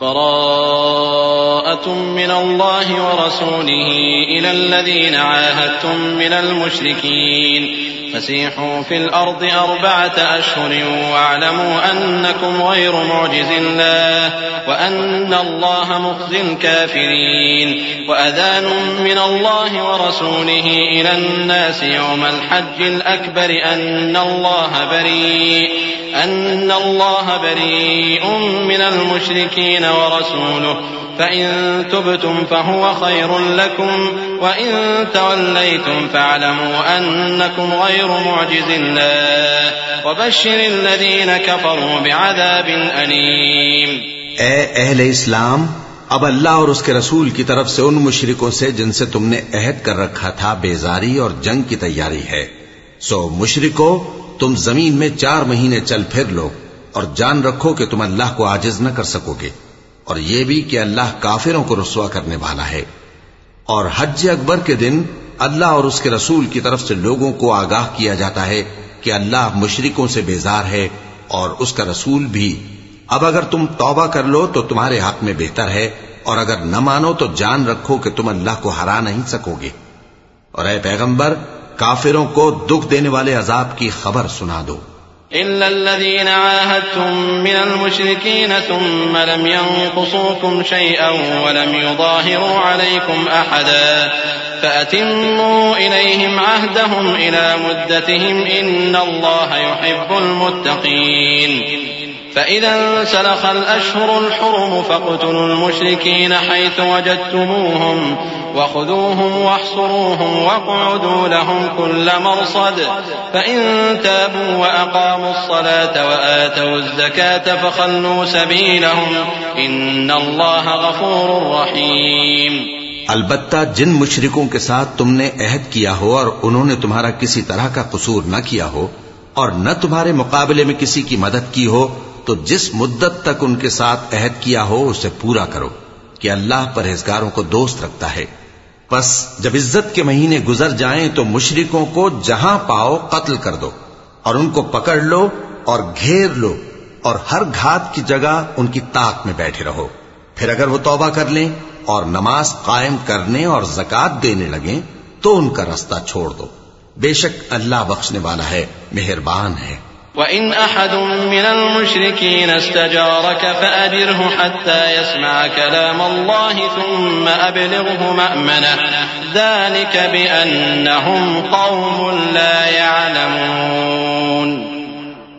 براءة من الله ورسوله إلى الذين عاهدتم من المشركين. فسيحوا في الأرض أربعة أشهر واعلموا أنكم غير معجز الله وأن الله مخزي الكافرين. وأذان من الله ورسوله إلى الناس يوم الحج الأكبر أن الله بريء. أن الله بريء من المشركين ورسوله. فإن تبتم فهو خير لكم، وإن توليتم فاعلموا أنكم غير معجز الله. وبشر الذين كفروا بعذاب أليم. اے اہل اسلام، اب اللہ اور اس کے رسول کی طرف سے ان مشرکوں سے جن سے تم نے عہد کر رکھا تھا، بیزاری اور جنگ کی تیاری ہے۔ سو مشرکو تم زمین میں چار مہینے چل پھر لو اور جان رکھو کہ تم اللہ کو آجز نہ کر سکو گے اور یہ بھی کہ اللہ کافروں کو رسوا کرنے والا ہے۔ اور حج اکبر کے دن اللہ اور اس کے رسول کی طرف سے لوگوں کو آگاہ کیا جاتا ہے کہ اللہ مشرکوں سے بیزار ہے اور اس کا رسول بھی۔ اب اگر تم توبہ کر لو تو تمہارے حق میں بہتر ہے اور اگر نہ مانو تو جان رکھو کہ تم اللہ کو ہرا نہیں سکو گے۔ اور اے پیغمبر کافروں کو دکھ دینے والے عذاب کی خبر سنا دو۔ إلا الذين عاهدتم من المشركين ثم لم ينقصوكم شيئا ولم يظاهروا عليكم أحدا فأتموا إليهم عهدهم إلى مدتهم إن الله يحب المتقين فإذا انسلخ الأشهر الحرم فاقتلوا المشركين حيث وجدتموهم وخذوهم واحصروهم واقعدوا لهم كل مرصد فإن تابوا وأقاموا الصلاة وآتوا الزكاة فخلوا سبيلهم إن الله غفور رحيم البتہ جن مشرکوں کے ساتھ تم نے عہد کیا ہو اور انہوں نے تمہارا کسی طرح کا قصور نہ کیا ہو اور نہ تمہارے مقابلے میں کسی کی مدد کی ہو تو جس مدت تک ان کے ساتھ عہد کیا ہو، اسے پورا کرو کہ اللہ پرہیزگاروں کو دوست رکھتا ہے۔ پس جب عزت کے مہینے گزر جائیں تو مشرکوں کو جہاں پاؤ قتل کر دو اور ان کو پکڑ لو اور گھیر لو اور ہر گھات کی جگہ ان کی طاق میں بیٹھے رہو۔ پھر اگر وہ توبہ کر لیں اور نماز قائم کرنے اور زکات دینے لگیں تو ان کا رستہ چھوڑ دو۔ بے شک اللہ بخشنے والا ہے، مہربان ہے۔ وإن أحد من المشركين استجارك فأجره حتى يسمع كلام الله ثم أبلغه مأمنة. ذلك بأنهم قوم لا يعلمون.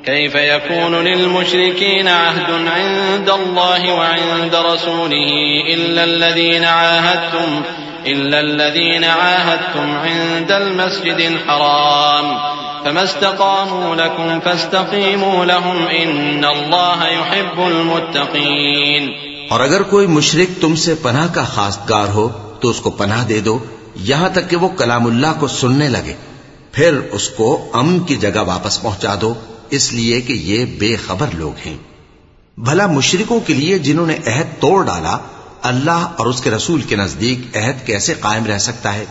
كيف يكون للمشركين عهد عند الله وعند رسوله إلا الذين عاهدتم إلا الذين عاهدتم عند المسجد الحرام؟ فما استقاموا لكم فاستقيموا لهم إن الله يحب المتقين. اور اگر کوئی مشرک تم سے پناہ کا خاصگار ہو، تو اس کو پناہ دے دو، یہاں تک کہ وہ کلام اللہ کو سننے لگے۔ پھر اس کو امن کی جگہ واپس پہنچا دو، اس لیے کہ یہ بے خبر لوگ ہیں۔ بھلا مشرکوں کے لیے جنہوں نے عہد توڑ ڈالا، اللہ اور اس کے رسول کے نزدیک عہد کیسے قائم رہ سکتا ہے؟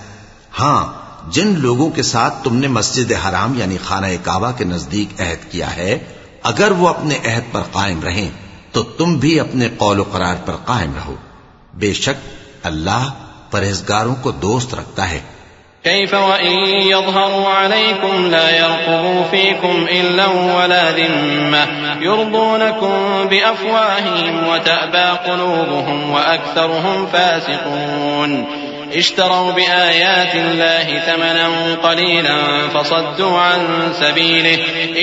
ہاں جن لوگوں کے ساتھ تم نے مسجد حرام یعنی خانہ کعبہ کے نزدیک عہد کیا ہے، اگر وہ اپنے عہد پر قائم رہیں، تو تم بھی اپنے قول و قرار پر قائم رہو۔ بے شک اللہ پرہیزگاروں کو دوست رکھتا ہے۔ كيف وإن يظهروا عليكم لا يرقبوا فيكم إلا ولا ذمة يرضونكم بأفواههم وتأبى قلوبهم وأكثرهم فاسقون۔ اشتروا بآيات الله ثمنا قليلا فصدوا عن سبيله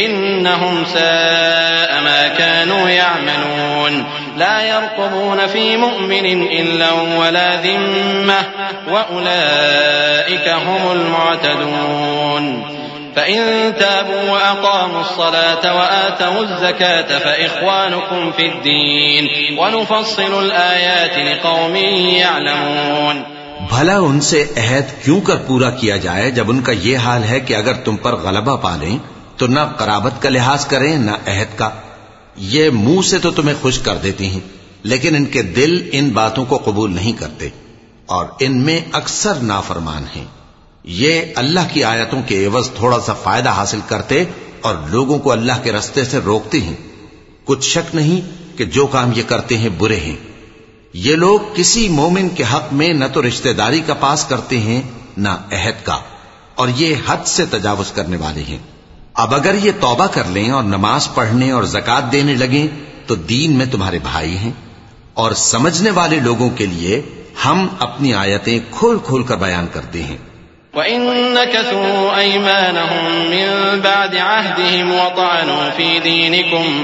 إنهم ساء ما كانوا يعملون لا يرقبون في مؤمن إلا ولا ذمة وأولئك هم المعتدون فإن تابوا وأقاموا الصلاة وآتوا الزكاة فإخوانكم في الدين ونفصل الآيات لقوم يعلمون بھلا ان سے عہد کیوں کر پورا کیا جائے جب ان کا یہ حال ہے کہ اگر تم پر غلبہ پالیں تو نہ قرابت کا لحاظ کریں، نہ عہد کا۔ یہ منہ سے تو تمہیں خوش کر دیتی ہیں، لیکن ان کے دل ان باتوں کو قبول نہیں کرتے اور ان میں اکثر نافرمان ہیں۔ یہ اللہ کی آیتوں کے عوض تھوڑا سا فائدہ حاصل کرتے اور لوگوں کو اللہ کے رستے سے روکتے ہیں۔ کچھ شک نہیں کہ جو کام یہ کرتے ہیں برے ہیں۔ یہ لوگ کسی مومن کے حق میں نہ تو رشتہ داری کا پاس کرتے ہیں، نہ عہد کا، اور یہ حد سے تجاوز کرنے والے ہیں۔ اب اگر یہ توبہ کر لیں اور نماز پڑھنے اور زکات دینے لگیں، تو دین میں تمہارے بھائی ہیں۔ اور سمجھنے والے لوگوں کے لیے ہم اپنی آیتیں کھول کھول کر بیان کرتے ہیں۔ وَإِن نَكَثُوا أَيْمَانَهُم مِّن بَعْدِ عَهْدِهِمْ وَطَعَنُوا فِي دِينِكُمْ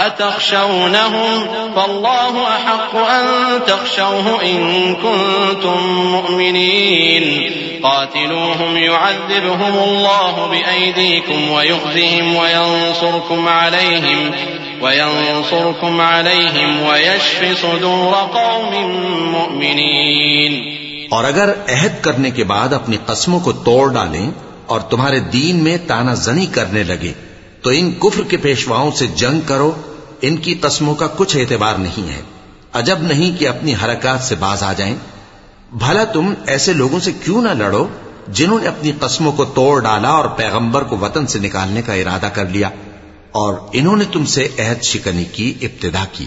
أتخشونهم فالله أحق أن تخشوه إن كنتم مؤمنين قاتلوهم يعذبهم الله بأيديكم ويخزهم وينصركم عليهم وينصركم عليهم ويشف صدور قوم مؤمنين اور اگر عہد کرنے کے بعد اپنی قسموں کو توڑ ڈالیں اور تمہارے دین میں تانا زنی کرنے لگے تو ان کفر کے پیشواؤں سے جنگ کرو ان کی قسموں کا کچھ اعتبار نہیں ہے۔ عجب نہیں کہ اپنی حرکات سے باز آ جائیں۔ بھلا تم ایسے لوگوں سے کیوں نہ لڑو جنہوں نے اپنی قسموں کو توڑ ڈالا اور پیغمبر کو وطن سے نکالنے کا ارادہ کر لیا۔ اور انہوں نے تم سے عہد شکنی کی، ابتدا کی۔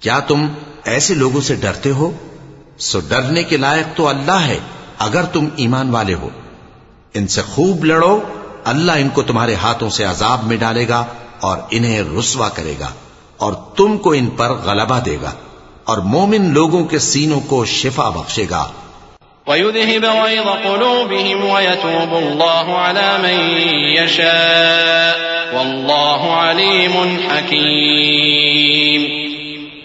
کیا تم ایسے لوگوں سے ڈرتے ہو؟ سو ڈرنے کے لائق تو اللہ ہے، اگر تم ایمان والے ہو۔ ان سے خوب لڑو، اللہ ان کو تمہارے ہاتھوں سے عذاب میں ڈالے گا اور انہیں رسوا کرے گا۔ اور تم کو ان پر غلبہ دے گا اور مومن لوگوں کے سینوں کو شفا بخشے گا۔ وَيُذْهِبَ غَيْظَ قُلُوبِهِمْ وَيَتُوبُ اللَّهُ عَلَى من يَشَاءُ وَاللَّهُ عَلِيمٌ حَكِيمٌ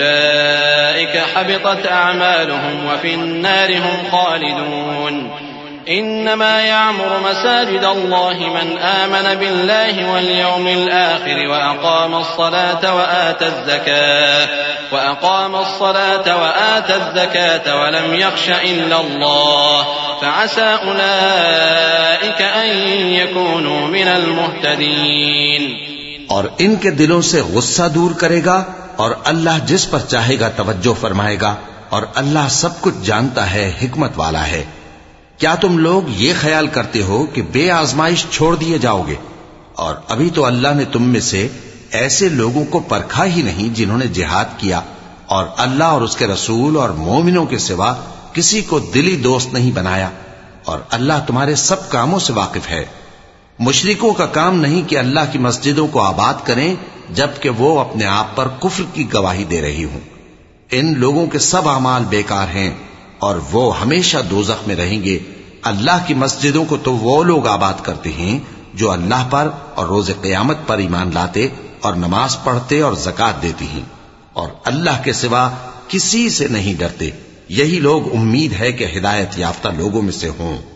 أولئك حبطت أعمالهم وفي النار هم خالدون. إنما يعمر مساجد الله من آمن بالله واليوم الآخر وأقام الصلاة وآتى الزكاة وأقام الصلاة وآتى الزكاة ولم يخش إلا الله. فعسى أولئك أن يكونوا من المهتدين. اور ان کے دلوں سے غصہ دور کرے گا اور اللہ جس پر چاہے گا توجہ فرمائے گا اور اللہ سب کچھ جانتا ہے، حکمت والا ہے۔ کیا تم لوگ یہ خیال کرتے ہو کہ بے آزمائش چھوڑ دیے جاؤ گے؟ اور ابھی تو اللہ نے تم میں سے ایسے لوگوں کو پرکھا ہی نہیں جنہوں نے جہاد کیا اور اللہ اور اس کے رسول اور مومنوں کے سوا کسی کو دلی دوست نہیں بنایا اور اللہ تمہارے سب کاموں سے واقف ہے۔ مشرکوں کا کام نہیں کہ اللہ کی مسجدوں کو آباد کریں جبکہ وہ اپنے آپ پر کفر کی گواہی دے رہی ہوں۔ ان لوگوں کے سب اعمال بیکار ہیں اور وہ ہمیشہ دوزخ میں رہیں گے۔ اللہ کی مسجدوں کو تو وہ لوگ آباد کرتے ہیں جو اللہ پر اور روز قیامت پر ایمان لاتے اور نماز پڑھتے اور زکات دیتی ہیں۔ اور اللہ کے سوا کسی سے نہیں ڈرتے۔ یہی لوگ امید ہے کہ ہدایت یافتہ لوگوں میں سے ہوں۔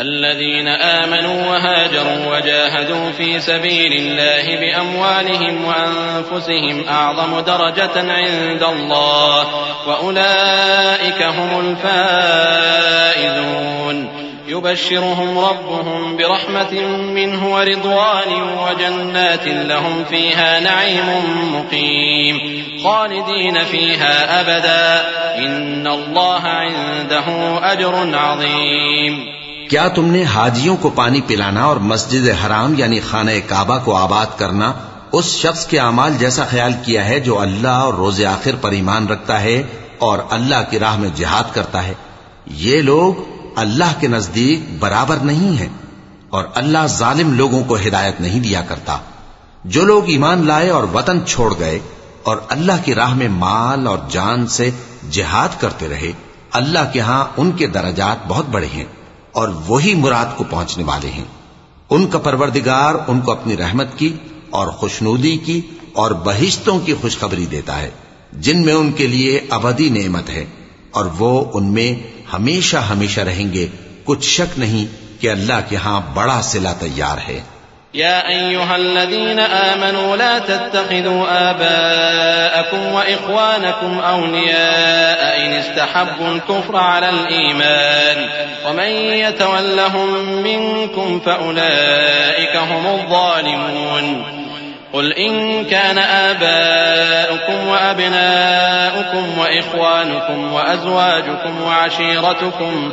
الذين آمنوا وهاجروا وجاهدوا في سبيل الله بأموالهم وأنفسهم أعظم درجة عند الله وأولئك هم الفائزون. يبشرهم ربهم برحمة منه ورضوان وجنات لهم فيها نعيم مقيم. خالدين فيها أبدا. إن الله عنده أجر عظيم. کیا تم نے حاجیوں کو پانی پلانا اور مسجد حرام یعنی خانہ کعبہ کو آباد کرنا اس شخص کے اعمال جیسا خیال کیا ہے جو اللہ اور روز آخر پر ایمان رکھتا ہے اور اللہ کی راہ میں جہاد کرتا ہے؟ یہ لوگ اللہ کے نزدیک برابر نہیں ہیں اور اللہ ظالم لوگوں کو ہدایت نہیں دیا کرتا۔ جو لوگ ایمان لائے اور وطن چھوڑ گئے اور اللہ کی راہ میں مال اور جان سے جہاد کرتے رہے، اللہ کے ہاں ان کے درجات بہت بڑے ہیں۔ اور وہی مراد کو پہنچنے والے ہیں۔ ان کا پروردگار ان کو اپنی رحمت کی اور خوشنودی کی اور بہشتوں کی خوشخبری دیتا ہے، جن میں ان کے لیے ابدی نعمت ہے۔ اور وہ ان میں ہمیشہ ہمیشہ رہیں گے۔ کچھ شک نہیں کہ اللہ کے ہاں بڑا سلا تیار ہے۔ يا أيها الذين آمنوا لا تتخذوا آباءكم وإخوانكم أولياء إن استحبوا الكفر على الإيمان ومن يتولهم منكم فأولئك هم الظالمون قل إن كان آباؤكم وأبناؤكم وإخوانكم وأزواجكم وعشيرتكم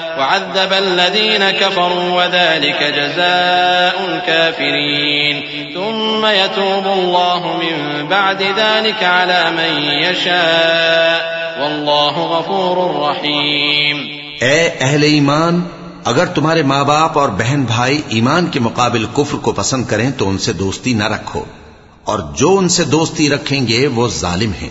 وعذب الذين كفروا وذلك جزاء الكافرين. ثم يتوب الله من بعد ذلك على من يشاء. والله غفور رحيم. اے اہل ایمان، اگر تمہارے ماں باپ اور بہن بھائی ایمان کے مقابل کفر کو پسند کریں تو ان سے دوستی نہ رکھو، اور جو ان سے دوستی رکھیں گے وہ ظالم ہیں۔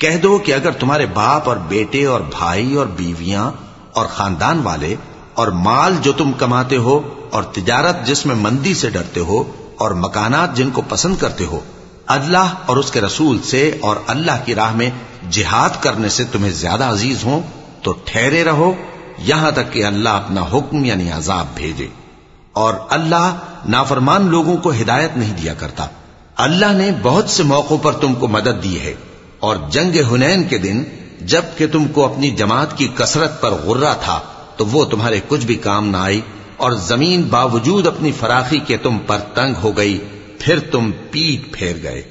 کہہ دو کہ اگر تمہارے باپ اور بیٹے اور بھائی اور بیویاں اور خاندان والے اور مال جو تم کماتے ہو اور تجارت جس میں مندی سے ڈرتے ہو اور مکانات جن کو پسند کرتے ہو، اللہ اور اس کے رسول سے اور اللہ کی راہ میں جہاد کرنے سے تمہیں زیادہ عزیز ہوں، تو ٹھہرے رہو، یہاں تک کہ اللہ اپنا حکم یعنی عذاب بھیجے۔ اور اللہ نافرمان لوگوں کو ہدایت نہیں دیا کرتا۔ اللہ نے بہت سے موقعوں پر تم کو مدد دی ہے۔ اور جنگ ہنین کے دن جبکہ تم کو اپنی جماعت کی کثرت پر غرہ تھا، تو وہ تمہارے کچھ بھی کام نہ آئی اور زمین باوجود اپنی فراخی کے تم پر تنگ ہو گئی، پھر تم پیٹ پھیر گئے۔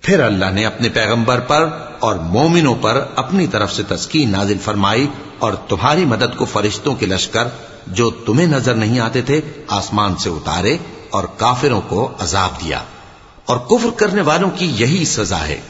پھر اللہ نے اپنے پیغمبر پر اور مومنوں پر اپنی طرف سے تسکین نازل فرمائی اور تمہاری مدد کو فرشتوں کے لشکر جو تمہیں نظر نہیں آتے تھے، آسمان سے اتارے اور کافروں کو عذاب دیا۔ اور کفر کرنے والوں کی یہی سزا ہے۔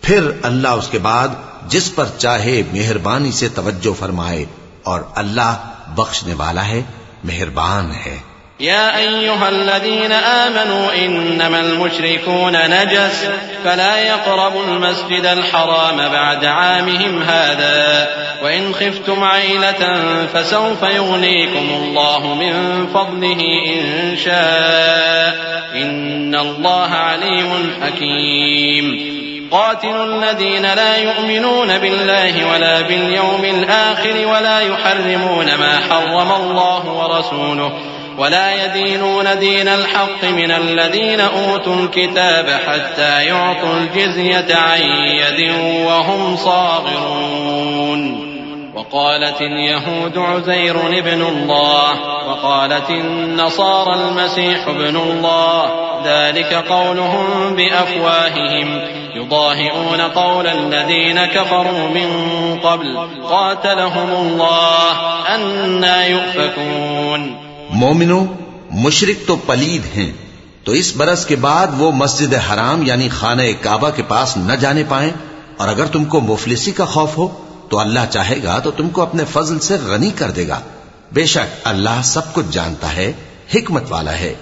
پھر اللہ اس کے بعد جس پر چاہے مہربانی سے توجہ فرمائے اور اللہ بخشنے والا ہے، مہربان ہے۔ يا أيها الذين آمنوا إنما المشركون نجس فلا يقربوا المسجد الحرام بعد عامهم هذا وإن خفتم عيلة فسوف يغنيكم الله من فضله إن شاء إن الله عليم حكيم قاتلوا الذين لا يؤمنون بالله ولا باليوم الآخر ولا يحرمون ما حرم الله ورسوله ولا يدينون دين الحق من الذين أوتوا الكتاب حتى يعطوا الجزية عن يد وهم صاغرون. وقالت اليهود عزير ابن الله وقالت النصارى المسيح ابن الله ذلك قولهم بأفواههم. يضاهئون قول الذين كفروا من قبل. قاتلهم الله. أنا يؤفكون. مومنو مشرق تو پلید ہیں۔ تو اس برس کے بعد وہ مسجد حرام یعنی خانہ کعبہ کے پاس نہ جانے پائیں۔ اور اگر تم کو مفلسی کا خوف ہو، تو اللہ چاہے گا تو تم کو اپنے فضل سے غنی کر دے گا۔ بے شک اللہ سب کچھ جانتا ہے، حکمت والا ہے۔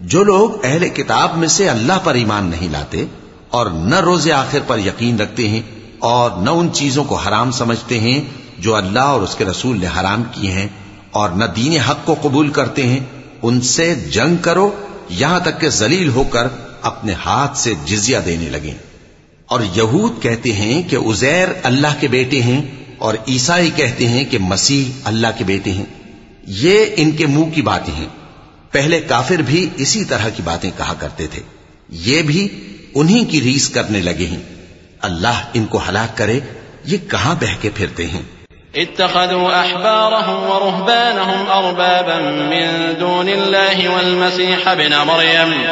جو لوگ اہل کتاب میں سے اللہ پر ایمان نہیں لاتے اور نہ روز آخر پر یقین رکھتے ہیں اور نہ ان چیزوں کو حرام سمجھتے ہیں جو اللہ اور اس کے رسول نے حرام کیے ہیں اور نہ دین حق کو قبول کرتے ہیں، ان سے جنگ کرو، یہاں تک کہ ذلیل ہو کر اپنے ہاتھ سے جزیہ دینے لگیں۔ اور یہود کہتے ہیں کہ ازیر اللہ کے بیٹے ہیں اور عیسائی کہتے ہیں کہ مسیح اللہ کے بیٹے ہیں۔ یہ ان کے منہ کی باتیں ہیں۔ پہلے کافر بھی اسی طرح کی باتیں کہا کرتے تھے۔ یہ بھی انہی کی ریس کرنے لگے ہیں۔ اللہ ان کو ہلاک کرے، یہ کہاں بہ کے پھرتے ہیں؟ اتخذوا أحبارهم ورهبانهم أربابا من دون الله والمسيح ابن مريم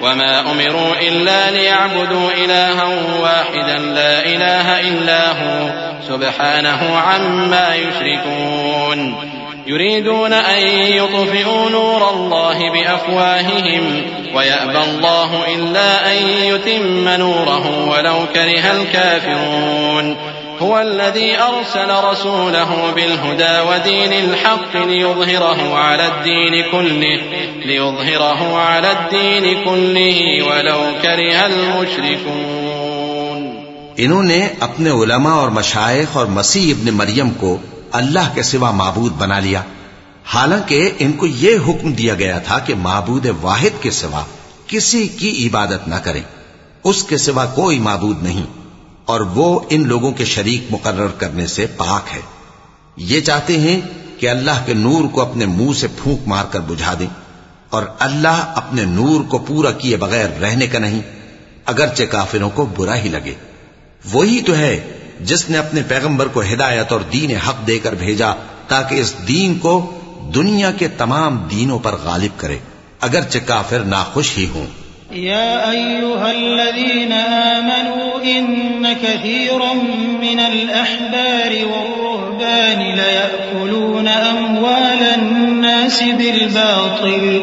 وما أمروا إلا ليعبدوا إلها واحدا لا إله إلا هو، سبحانه عما يشركون. يريدون أن يطفئوا نور الله بأفواههم ويأبى الله إلا أن يتم نوره ولو كره الكافرون. هو الذي أرسل رسوله بالهدى ودين الحق ليظهره على الدين كله ليظهره على الدين كله ولو كره المشركون. إنہوں نے اپنے علماء اور مشائخ اور مسیح ابن مریم کو اللہ کے سوا معبود بنا لیا۔ حالانکہ ان کو یہ حکم دیا گیا تھا کہ معبود واحد کے سوا کسی کی عبادت نہ کریں۔ اس کے سوا کوئی معبود نہیں۔ اور وہ ان لوگوں کے شریک مقرر کرنے سے پاک ہے۔ یہ چاہتے ہیں کہ اللہ کے نور کو اپنے منہ سے پھونک مار کر بجھا دیں۔ اور اللہ اپنے نور کو پورا کیے بغیر رہنے کا نہیں، اگرچہ کافروں کو برا ہی لگے۔ وہی تو ہے جس نے اپنے پیغمبر کو ہدایت اور دین حق دے کر بھیجا تاکہ اس دین کو دنیا کے تمام دینوں پر غالب کرے، اگرچہ کافر ناخوش ہی ہوں۔ يا أيها الذين آمنوا إن كثيرا من الأحبار والرهبان ليأكلون أموال الناس بالباطل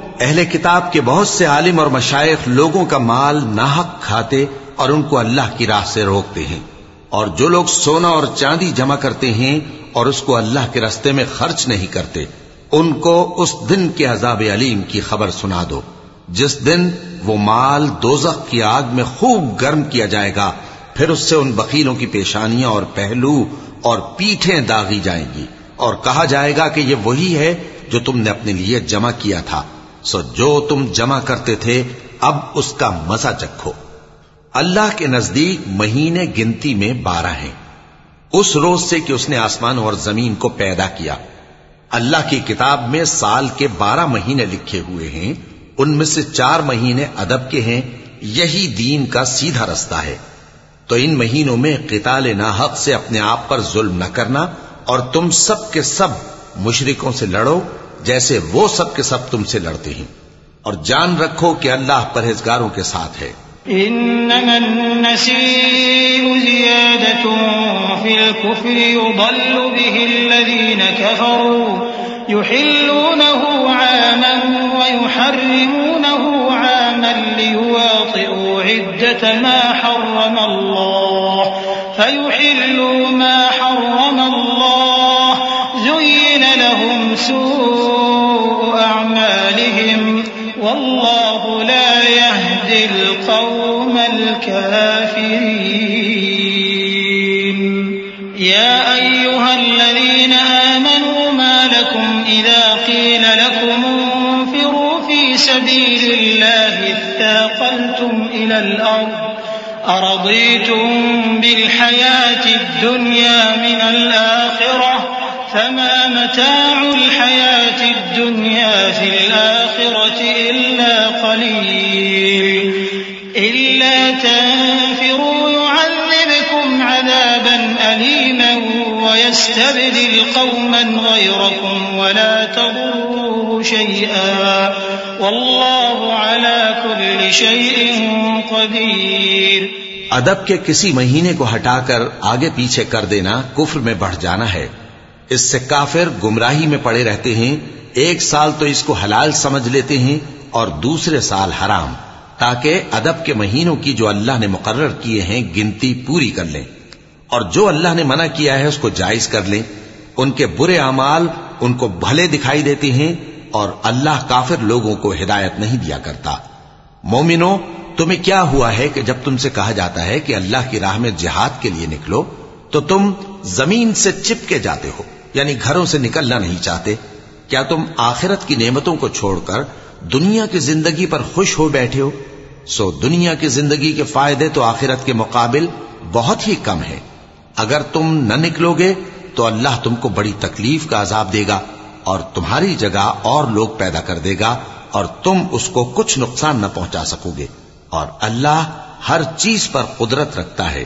اہل کتاب کے بہت سے عالم اور مشائق لوگوں کا مال ناحق کھاتے اور ان کو اللہ کی راہ سے روکتے ہیں۔ اور جو لوگ سونا اور چاندی جمع کرتے ہیں اور اس کو اللہ کے رستے میں خرچ نہیں کرتے، ان کو اس دن کے عذاب علیم کی خبر سنا دو۔ جس دن وہ مال دوزخ کی آگ میں خوب گرم کیا جائے گا، پھر اس سے ان بکیلوں کی پیشانیاں اور پہلو اور پیٹھیں داغی جائیں گی۔ اور کہا جائے گا کہ یہ وہی ہے جو تم نے اپنے لیے جمع کیا تھا۔ سو جو تم جمع کرتے تھے، اب اس کا مزہ چکھو۔ اللہ کے نزدیک مہینے گنتی میں بارہ ہیں۔ اس روز سے کہ اس نے آسمان اور زمین کو پیدا کیا۔ اللہ کی کتاب میں سال کے بارہ مہینے لکھے ہوئے ہیں۔ ان میں سے چار مہینے ادب کے ہیں۔ یہی دین کا سیدھا رستہ ہے۔ تو ان مہینوں میں قتال ناحق سے اپنے آپ پر ظلم نہ کرنا اور تم سب کے سب مشرکوں سے لڑو۔ جیسے وہ سب کے سب تم سے لڑتے ہیں۔ اور جان رکھو کہ اللہ پرہیزگاروں کے ساتھ ہے۔ إنما النسيء زيادة في الكفر يضل به الذين كفروا، يحلونه عاما ويحرمونه عاما ليواطئوا عدة ما حرم الله، فيحلوا ما حرم الله سوء أعمالهم والله لا يهدي القوم الكافرين. يا أيها الذين آمنوا ما لكم إذا قيل لكم انفروا في سبيل الله اثاقلتم إلى الأرض أرضيتم بالحياة الدنيا من الآخرة فما متاع الحياة الدنيا في الآخرة إلا قليل. إلا تنفروا يعذبكم عذابا أليما ويستبدل قوما غيركم ولا تضروه شيئا. والله على كل شيء قدير. أدب کے کسی مہینے کو ہٹا کر آگے پیچھے کر دینا کفر میں بڑھ جانا ہے۔ اس سے کافر گمراہی میں پڑے رہتے ہیں، ایک سال تو اس کو حلال سمجھ لیتے ہیں اور دوسرے سال حرام، تاکہ ادب کے مہینوں کی جو اللہ نے مقرر کیے ہیں گنتی پوری کر لیں۔ اور جو اللہ نے منع کیا ہے اس کو جائز کر لیں۔ ان کے برے اعمال ان کو بھلے دکھائی دیتے ہیں اور اللہ کافر لوگوں کو ہدایت نہیں دیا کرتا۔ مومنو تمہیں کیا ہوا ہے کہ جب تم سے کہا جاتا ہے کہ اللہ کی راہ میں جہاد کے لیے نکلو، تو تم زمین سے چپ کے جاتے ہو۔ یعنی گھروں سے نکلنا نہیں چاہتے، کیا تم آخرت کی نعمتوں کو چھوڑ کر دنیا کی زندگی پر خوش ہو بیٹھے ہو؟ سو دنیا کی زندگی کے فائدے تو آخرت کے مقابل بہت ہی کم ہے اگر تم نہ نکلو گے تو اللہ تم کو بڑی تکلیف کا عذاب دے گا اور تمہاری جگہ اور لوگ پیدا کر دے گا اور تم اس کو کچھ نقصان نہ پہنچا سکو گے۔ اور اللہ ہر چیز پر قدرت رکھتا ہے۔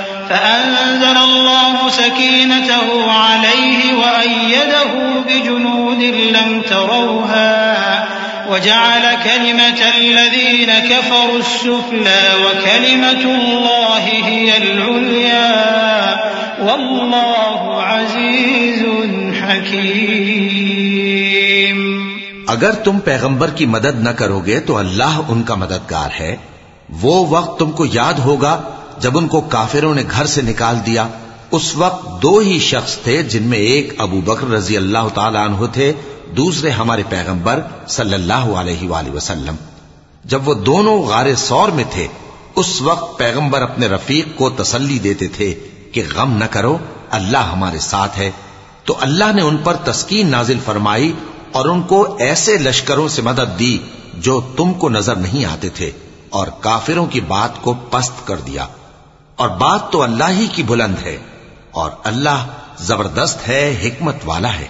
فأنزل الله سكينته عليه وأيده بجنود لم تروها وجعل كلمة الذين كفروا السفلى وكلمة الله هي العليا والله عزيز حكيم. اگر تم پیغمبر کی مدد نہ کرو گے تو اللہ ان کا مددگار ہے، وہ وقت تم کو یاد ہوگا جب ان کو کافروں نے گھر سے نکال دیا، اس وقت دو ہی شخص تھے جن میں ایک ابو بکر رضی اللہ تعالی عنہ تھے، دوسرے ہمارے پیغمبر صلی اللہ علیہ وآلہ وسلم۔ جب وہ دونوں غار سور میں تھے، اس وقت پیغمبر اپنے رفیق کو تسلی دیتے تھے کہ غم نہ کرو، اللہ ہمارے ساتھ ہے۔ تو اللہ نے ان پر تسکین نازل فرمائی اور ان کو ایسے لشکروں سے مدد دی جو تم کو نظر نہیں آتے تھے اور کافروں کی بات کو پست کر دیا۔ اور بات تو اللہ ہی کی بلند ہے اور اللہ زبردست ہے، حکمت والا ہے۔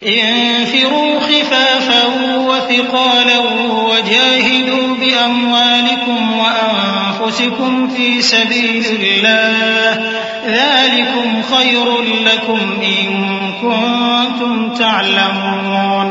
انفروا خفافا وثقالا وجاهدوا بأموالكم وأنفسكم في سبيل الله ذلكم خير لكم إن كنتم تعلمون۔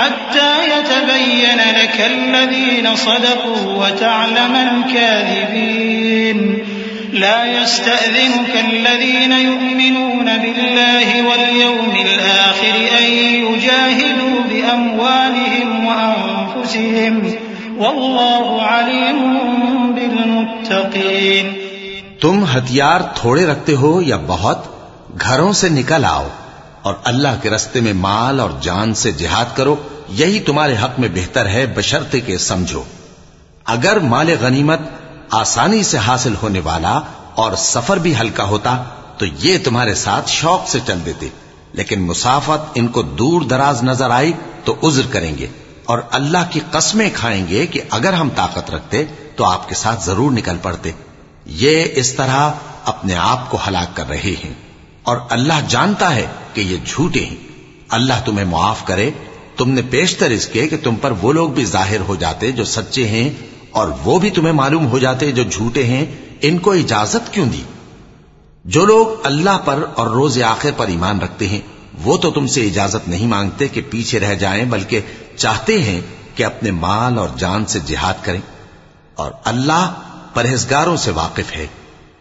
حتى يتبين لك الذين صدقوا وتعلم الكاذبين. لا يستأذنك الذين يؤمنون بالله واليوم الآخر أن يجاهدوا بأموالهم وأنفسهم. والله عليم بالمتقين. تم ہتھیار تھوڑے رکھتے ہو یا بہت؟ گھروں سے نکل آؤ۔ اور اللہ کے رستے میں مال اور جان سے جہاد کرو، یہی تمہارے حق میں بہتر ہے بشرتے کے سمجھو۔ اگر مال غنیمت آسانی سے حاصل ہونے والا اور سفر بھی ہلکا ہوتا، تو یہ تمہارے ساتھ شوق سے چل دیتے۔ لیکن مسافت ان کو دور دراز نظر آئی تو عذر کریں گے۔ اور اللہ کی قسمیں کھائیں گے کہ اگر ہم طاقت رکھتے تو آپ کے ساتھ ضرور نکل پڑتے۔ یہ اس طرح اپنے آپ کو ہلاک کر رہے ہیں۔ اور اللہ جانتا ہے کہ یہ جھوٹے ہیں۔ اللہ تمہیں معاف کرے۔ تم نے پیشتر اس کے کہ تم پر وہ لوگ بھی ظاہر ہو جاتے جو سچے ہیں اور وہ بھی تمہیں معلوم ہو جاتے جو جھوٹے ہیں۔ ان کو اجازت کیوں دی؟ جو لوگ اللہ پر اور روز آخر پر ایمان رکھتے ہیں، وہ تو تم سے اجازت نہیں مانگتے کہ پیچھے رہ جائیں، بلکہ چاہتے ہیں کہ اپنے مال اور جان سے جہاد کریں۔ اور اللہ پرہیزگاروں سے واقف ہے۔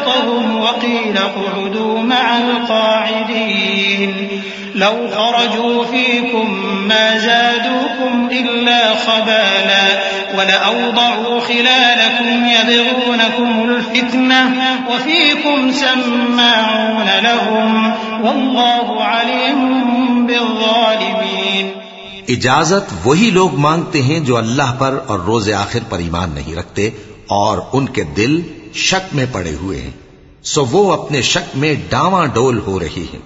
فثبطهم وقيل اقعدوا مع القاعدين. لو خرجوا فيكم ما زادوكم إلا خبالا ولأوضعوا خلالكم يبغونكم الفتنة وفيكم سماعون لهم والله عليم بالظالمين. اجازت وہی لوگ مانگتے ہیں جو اللہ پر اور روز آخر پر ایمان نہیں رکھتے اور ان کے دل شک میں پڑے ہوئے ہیں، سو وہ اپنے شک میں ڈاواں ڈول ہو رہی ہیں۔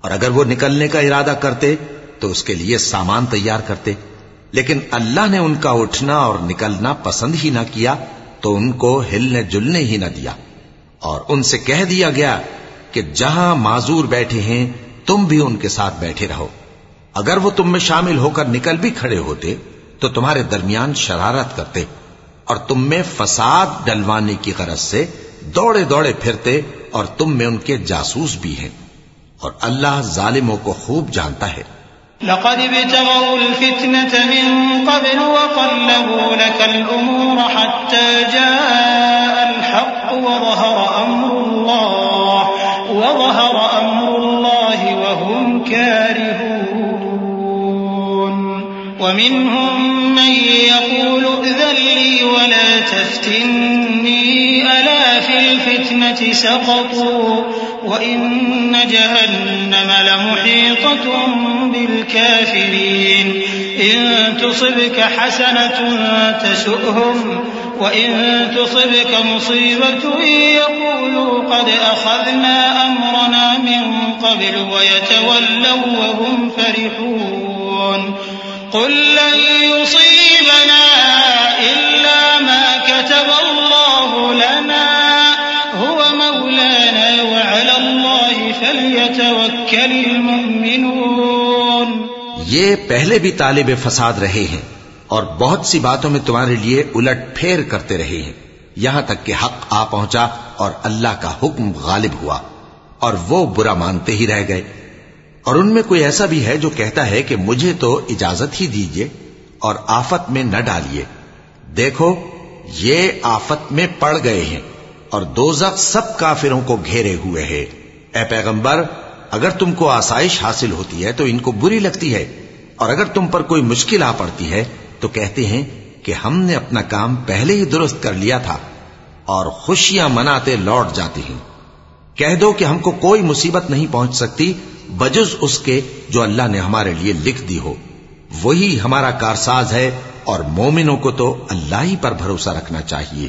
اور اگر وہ نکلنے کا ارادہ کرتے، تو اس کے لیے سامان تیار کرتے۔ لیکن اللہ نے ان کا اٹھنا اور نکلنا پسند ہی نہ کیا، تو ان کو ہلنے جلنے ہی نہ دیا۔ اور ان سے کہہ دیا گیا کہ جہاں معذور بیٹھے ہیں، تم بھی ان کے ساتھ بیٹھے رہو۔ اگر وہ تم میں شامل ہو کر نکل بھی کھڑے ہوتے، تو تمہارے درمیان شرارت کرتے۔ اور تم میں فساد ڈلوانے کی غرض سے دوڑے دوڑے پھرتے اور تم میں ان کے جاسوس بھی ہیں اور اللہ ظالموں کو خوب جانتا ہے۔ لقد ابتغوا الفتنة من قبل وقلبوا لك الأمور حتى جاء الحق وظهر أمر الله، وظهر أمر الله وهم كارهون. ومنهم يقول ائذن لي ولا تفتني ألا في الفتنة سقطوا وإن جهنم لمحيطة بالكافرين. إن تصبك حسنة تسؤهم وإن تصبك مصيبة يقولوا قد أخذنا أمرنا من قبل ويتولوا وهم فرحون. قل لن يصيبنا یہ پہلے بھی طالب فساد رہے ہیں اور بہت سی باتوں میں تمہارے لیے الٹ پھیر کرتے رہے ہیں۔ یہاں تک کہ حق آ پہنچا اور اللہ کا حکم غالب ہوا اور وہ برا مانتے ہی رہ گئے۔ اور ان میں کوئی ایسا بھی ہے جو کہتا ہے کہ مجھے تو اجازت ہی دیجیے اور آفت میں نہ ڈالیے۔ دیکھو، یہ آفت میں پڑ گئے ہیں اور دوزخ سب کافروں کو گھیرے ہوئے ہے۔ اے پیغمبر اگر تم کو آسائش حاصل ہوتی ہے تو ان کو بری لگتی ہے، اور اگر تم پر کوئی مشکل آ پڑتی ہے تو کہتے ہیں کہ ہم نے اپنا کام پہلے ہی درست کر لیا تھا، اور خوشیاں مناتے لوٹ جاتی ہیں۔ کہہ دو کہ ہم کو کوئی مصیبت نہیں پہنچ سکتی، بجز اس کے جو اللہ نے ہمارے لیے لکھ دی ہو۔ وہی ہمارا کارساز ہے، اور مومنوں کو تو اللہ ہی پر بھروسہ رکھنا چاہیے۔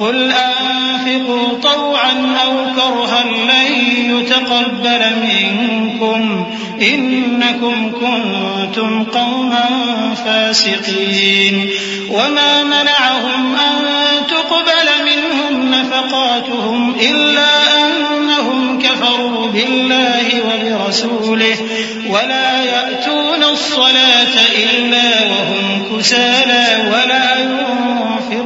قل أنفقوا طوعا أو كرها لن يتقبل منكم إنكم كنتم قوما فاسقين. وما منعهم أن تقبل منهم نفقاتهم إلا أنهم كفروا بالله وبرسوله ولا يأتون الصلاة إلا وهم كسالى ولا ينفقون.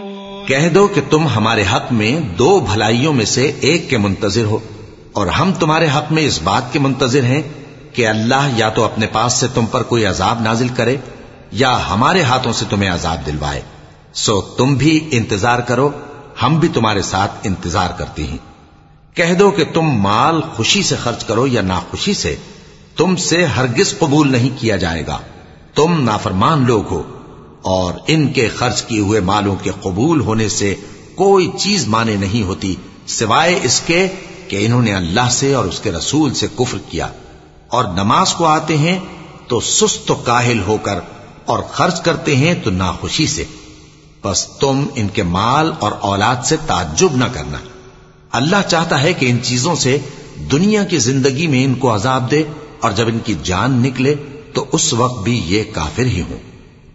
کہہ دو کہ تم ہمارے حق میں دو بھلائیوں میں سے ایک کے منتظر ہو، اور ہم تمہارے حق میں اس بات کے منتظر ہیں کہ اللہ یا تو اپنے پاس سے تم پر کوئی عذاب نازل کرے، یا ہمارے ہاتھوں سے تمہیں عذاب دلوائے۔ سو تم بھی انتظار کرو، ہم بھی تمہارے ساتھ انتظار کرتی ہیں۔ کہہ دو کہ تم مال خوشی سے خرچ کرو یا ناخوشی سے، تم سے ہرگز قبول نہیں کیا جائے گا۔ تم نافرمان لوگ ہو۔ اور ان کے خرچ کیے ہوئے مالوں کے قبول ہونے سے کوئی چیز مانے نہیں ہوتی، سوائے اس کے کہ انہوں نے اللہ سے اور اس کے رسول سے کفر کیا۔ اور نماز کو آتے ہیں تو سست و کاہل ہو کر اور خرچ کرتے ہیں تو ناخوشی سے۔ بس تم ان کے مال اور اولاد سے تعجب نہ کرنا۔ اللہ چاہتا ہے کہ ان چیزوں سے دنیا کی زندگی میں ان کو عذاب دے اور جب ان کی جان نکلے تو اس وقت بھی یہ کافر ہی ہوں۔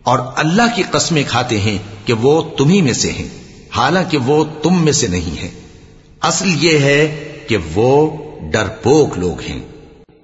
اور اللہ کی قسمیں کھاتے ہیں کہ وہ تمہیں میں سے ہیں، حالانکہ وہ تم میں سے نہیں ہیں۔ اصل یہ ہے کہ وہ ڈرپوک لوگ ہیں۔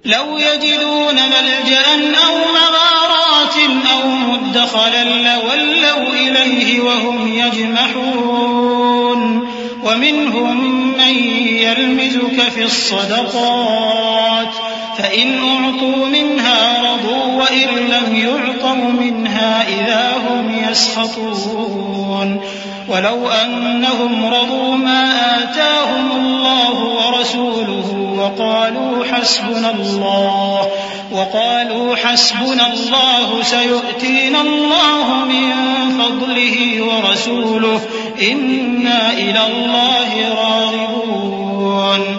لو يجدون ملجأ أو مغارات أو مدخلا لولوا إليه وهم يجمحون ومنهم من يلمزك في الصدقات۔ فإن أعطوا منها رضوا وإن لم يعطوا منها إذا هم يسخطون. ولو أنهم رضوا ما آتاهم الله ورسوله وقالوا حسبنا الله وقالوا حسبنا الله سيؤتينا الله من فضله ورسوله إنا إلى الله راغبون.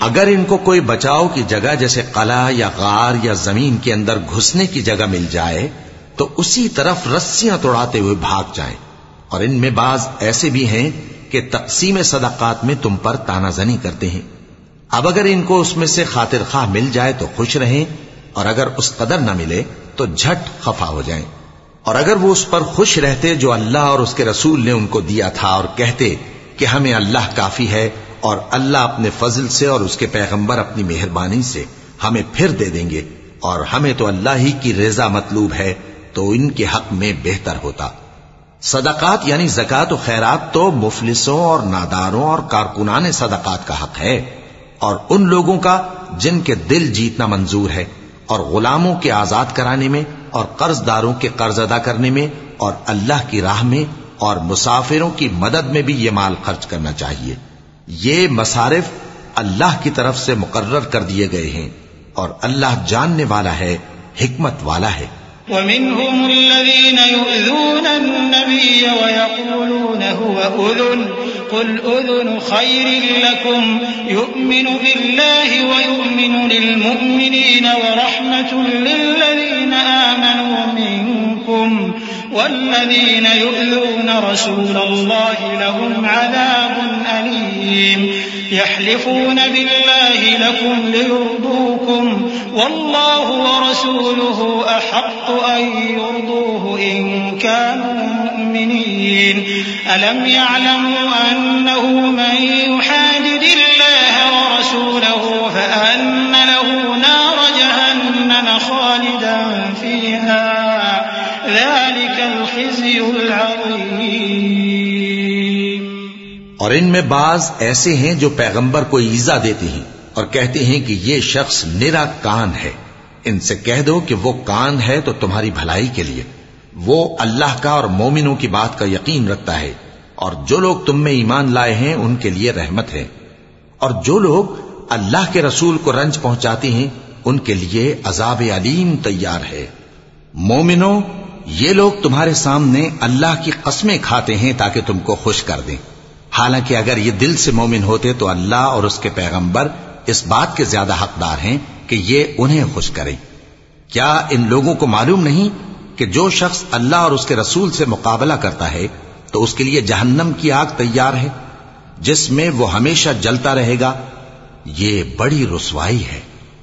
اگر ان کو کوئی بچاؤ کی جگہ جیسے قلعہ یا غار یا زمین کے اندر گھسنے کی جگہ مل جائے، تو اسی طرف رسیاں توڑاتے ہوئے بھاگ جائیں۔ اور ان میں بعض ایسے بھی ہیں کہ تقسیم صدقات میں تم پر تانا زنی کرتے ہیں۔ اب اگر ان کو اس میں سے خاطر خواہ مل جائے تو خوش رہیں، اور اگر اس قدر نہ ملے تو جھٹ خفا ہو جائیں۔ اور اگر وہ اس پر خوش رہتے جو اللہ اور اس کے رسول نے ان کو دیا تھا اور کہتے کہ ہمیں اللہ کافی ہے اور اللہ اپنے فضل سے اور اس کے پیغمبر اپنی مہربانی سے ہمیں پھر دے دیں گے اور ہمیں تو اللہ ہی کی رضا مطلوب ہے تو ان کے حق میں بہتر ہوتا۔ صدقات یعنی زکات و خیرات تو مفلسوں اور ناداروں اور کارکنان صدقات کا حق ہے اور ان لوگوں کا جن کے دل جیتنا منظور ہے اور غلاموں کے آزاد کرانے میں اور قرض داروں کے قرض ادا کرنے میں اور اللہ کی راہ میں اور مسافروں کی مدد میں بھی یہ مال خرچ کرنا چاہیے۔ یہ مصارف اللہ کی طرف سے مقرر کر دیے گئے ہیں اور اللہ جاننے والا ہے، حکمت والا ہے۔ ومنهم الذين يؤذون النبي ويقولون هو أذن، قل أذن خير لكم، يؤمن بالله ويؤمن للمؤمنين ورحمة للذين آمنوا منكم. والذين يؤذون رسول الله لهم عذاب أليم. يحلفون بالله لكم ليرضوكم والله ورسوله أحق أن يرضوه إن كانوا مؤمنين. ألم يعلموا أنه من يحادد الله ورسوله فأن له نار جهنم خالدا فيها؟ الخزي العظيم۔ اور ان میں بعض ایسے ہیں جو پیغمبر کو ایزا دیتے ہیں اور کہتے ہیں کہ یہ شخص نرا کان ہے۔ ان سے کہہ دو کہ وہ کان ہے تو تمہاری بھلائی کے لیے۔ وہ اللہ کا اور مومنوں کی بات کا یقین رکھتا ہے۔ اور جو لوگ تم میں ایمان لائے ہیں، ان کے لیے رحمت ہے۔ اور جو لوگ اللہ کے رسول کو رنج پہنچاتے ہیں، ان کے لیے عذاب علیم تیار ہے۔ مومنوں یہ لوگ تمہارے سامنے اللہ کی قسمیں کھاتے ہیں تاکہ تم کو خوش کر دیں۔ حالانکہ اگر یہ دل سے مومن ہوتے تو اللہ اور اس کے پیغمبر اس بات کے زیادہ حقدار ہیں کہ یہ انہیں خوش کریں۔ کیا ان لوگوں کو معلوم نہیں کہ جو شخص اللہ اور اس کے رسول سے مقابلہ کرتا ہے تو اس کے لیے جہنم کی آگ تیار ہے، جس میں وہ ہمیشہ جلتا رہے گا۔ یہ بڑی رسوائی ہے۔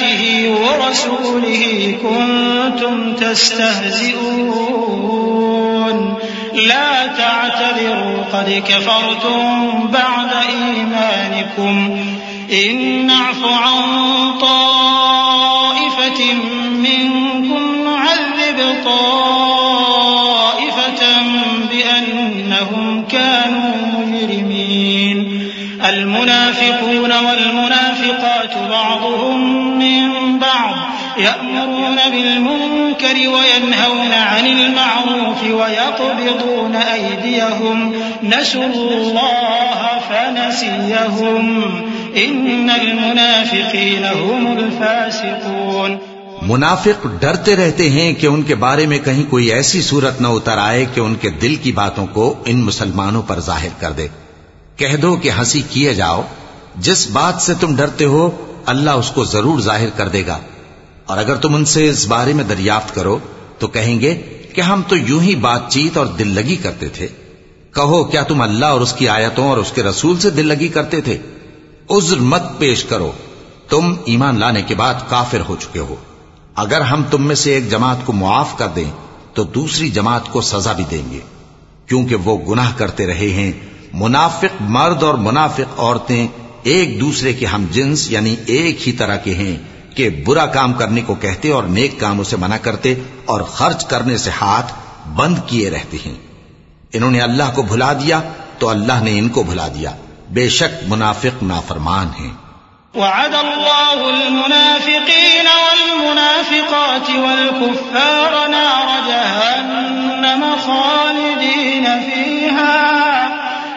وآياته ورسوله كنتم تستهزئون. لا تعتذروا قد كفرتم بعد إيمانكم. إن نعف عن طائفة منكم نعذب طائفة المنافقون والمنافقات بعضهم من بعض يأمرون بالمنكر وينهون عن المعروف ويقبضون أيديهم نسوا الله فنسيهم إن المنافقين هم الفاسقون منافق ڈرتے رہتے ہیں کہ ان کے بارے میں کہیں کوئی ایسی صورت نہ اتر آئے کہ ان کے دل کی باتوں کو ان مسلمانوں پر ظاہر کر دے۔ کہہ دو کہ ہنسی کیے جاؤ۔ جس بات سے تم ڈرتے ہو، اللہ اس کو ضرور ظاہر کر دے گا۔ اور اگر تم ان سے اس بارے میں دریافت کرو، تو کہیں گے کہ ہم تو یوں ہی بات چیت اور دل لگی کرتے تھے۔ کہو، کیا تم اللہ اور اس کی آیتوں اور اس کے رسول سے دل لگی کرتے تھے؟ عذر مت پیش کرو۔ تم ایمان لانے کے بعد کافر ہو چکے ہو۔ اگر ہم تم میں سے ایک جماعت کو معاف کر دیں، تو دوسری جماعت کو سزا بھی دیں گے۔ کیونکہ وہ گناہ کرتے رہے ہیں منافق مرد اور منافق عورتیں ایک دوسرے کے ہم جنس یعنی ایک ہی طرح کے ہیں کہ برا کام کرنے کو کہتے اور نیک کاموں سے منع کرتے اور خرچ کرنے سے ہاتھ بند کیے رہتے ہیں۔ انہوں نے اللہ کو بھلا دیا تو اللہ نے ان کو بھلا دیا۔ بے شک منافق نافرمان ہیں۔ وعد الله المنافقين والمنافقات والكفار نار جهنم خالدين فيها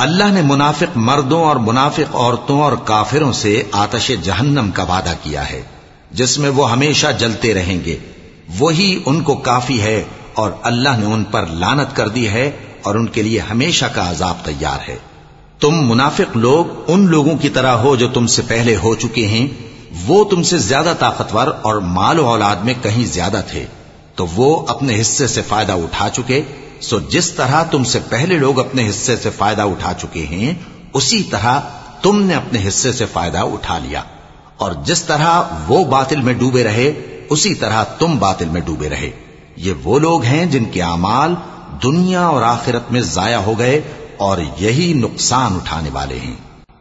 اللہ نے منافق مردوں اور منافق عورتوں اور کافروں سے آتش جہنم کا وعدہ کیا ہے، جس میں وہ ہمیشہ جلتے رہیں گے۔ وہی ان کو کافی ہے اور اللہ نے ان پر لانت کر دی ہے اور ان کے لیے ہمیشہ کا عذاب تیار ہے۔ تم منافق لوگ ان لوگوں کی طرح ہو جو تم سے پہلے ہو چکے ہیں۔ وہ تم سے زیادہ طاقتور اور مال و اولاد میں کہیں زیادہ تھے، تو وہ اپنے حصے سے فائدہ اٹھا چکے۔ سو جس طرح تم سے پہلے لوگ اپنے حصے سے فائدہ اٹھا چکے ہیں، اسی طرح تم نے اپنے حصے سے فائدہ اٹھا لیا۔ اور جس طرح وہ باطل میں ڈوبے رہے، اسی طرح تم باطل میں ڈوبے رہے۔ یہ وہ لوگ ہیں جن کے اعمال دنیا اور آخرت میں ضائع ہو گئے اور یہی نقصان اٹھانے والے ہیں۔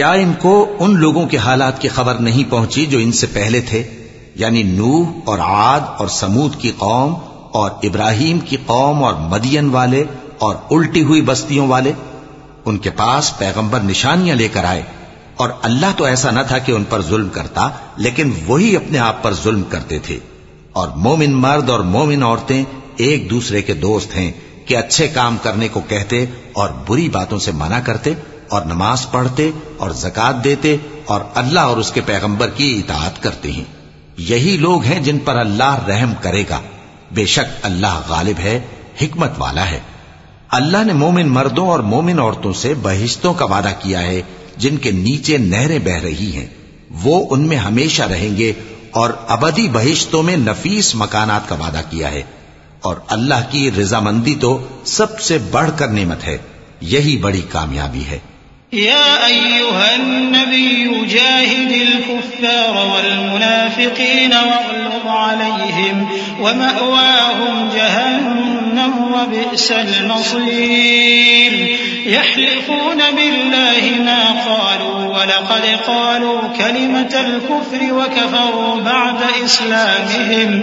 کیا ان کو ان لوگوں کے حالات کی خبر نہیں پہنچی جو ان سے پہلے تھے؟ یعنی نوح اور عاد اور سمود کی قوم اور ابراہیم کی قوم اور مدین والے اور الٹی ہوئی بستیوں والے؟ ان کے پاس پیغمبر نشانیاں لے کر آئے اور اللہ تو ایسا نہ تھا کہ ان پر ظلم کرتا، لیکن وہی اپنے آپ پر ظلم کرتے تھے۔ اور مومن مرد اور مومن عورتیں ایک دوسرے کے دوست ہیں کہ اچھے کام کرنے کو کہتے اور بری باتوں سے منع کرتے اور نماز پڑھتے اور زکات دیتے اور اللہ اور اس کے پیغمبر کی اطاعت کرتے ہیں۔ یہی لوگ ہیں جن پر اللہ رحم کرے گا۔ بے شک اللہ غالب ہے، حکمت والا ہے۔ اللہ نے مومن مردوں اور مومن عورتوں سے بہشتوں کا وعدہ کیا ہے، جن کے نیچے نہریں بہ رہی ہیں۔ وہ ان میں ہمیشہ رہیں گے اور ابدی بہشتوں میں نفیس مکانات کا وعدہ کیا ہے۔ اور اللہ کی رضامندی تو سب سے بڑھ کر نعمت ہے۔ یہی بڑی کامیابی ہے۔ يا أيها النبي جاهد الكفار والمنافقين واغلظ عليهم ومأواهم جهنم وبئس المصير. يحلفون بالله ما قالوا ولقد قالوا كلمة الكفر وكفروا بعد إسلامهم.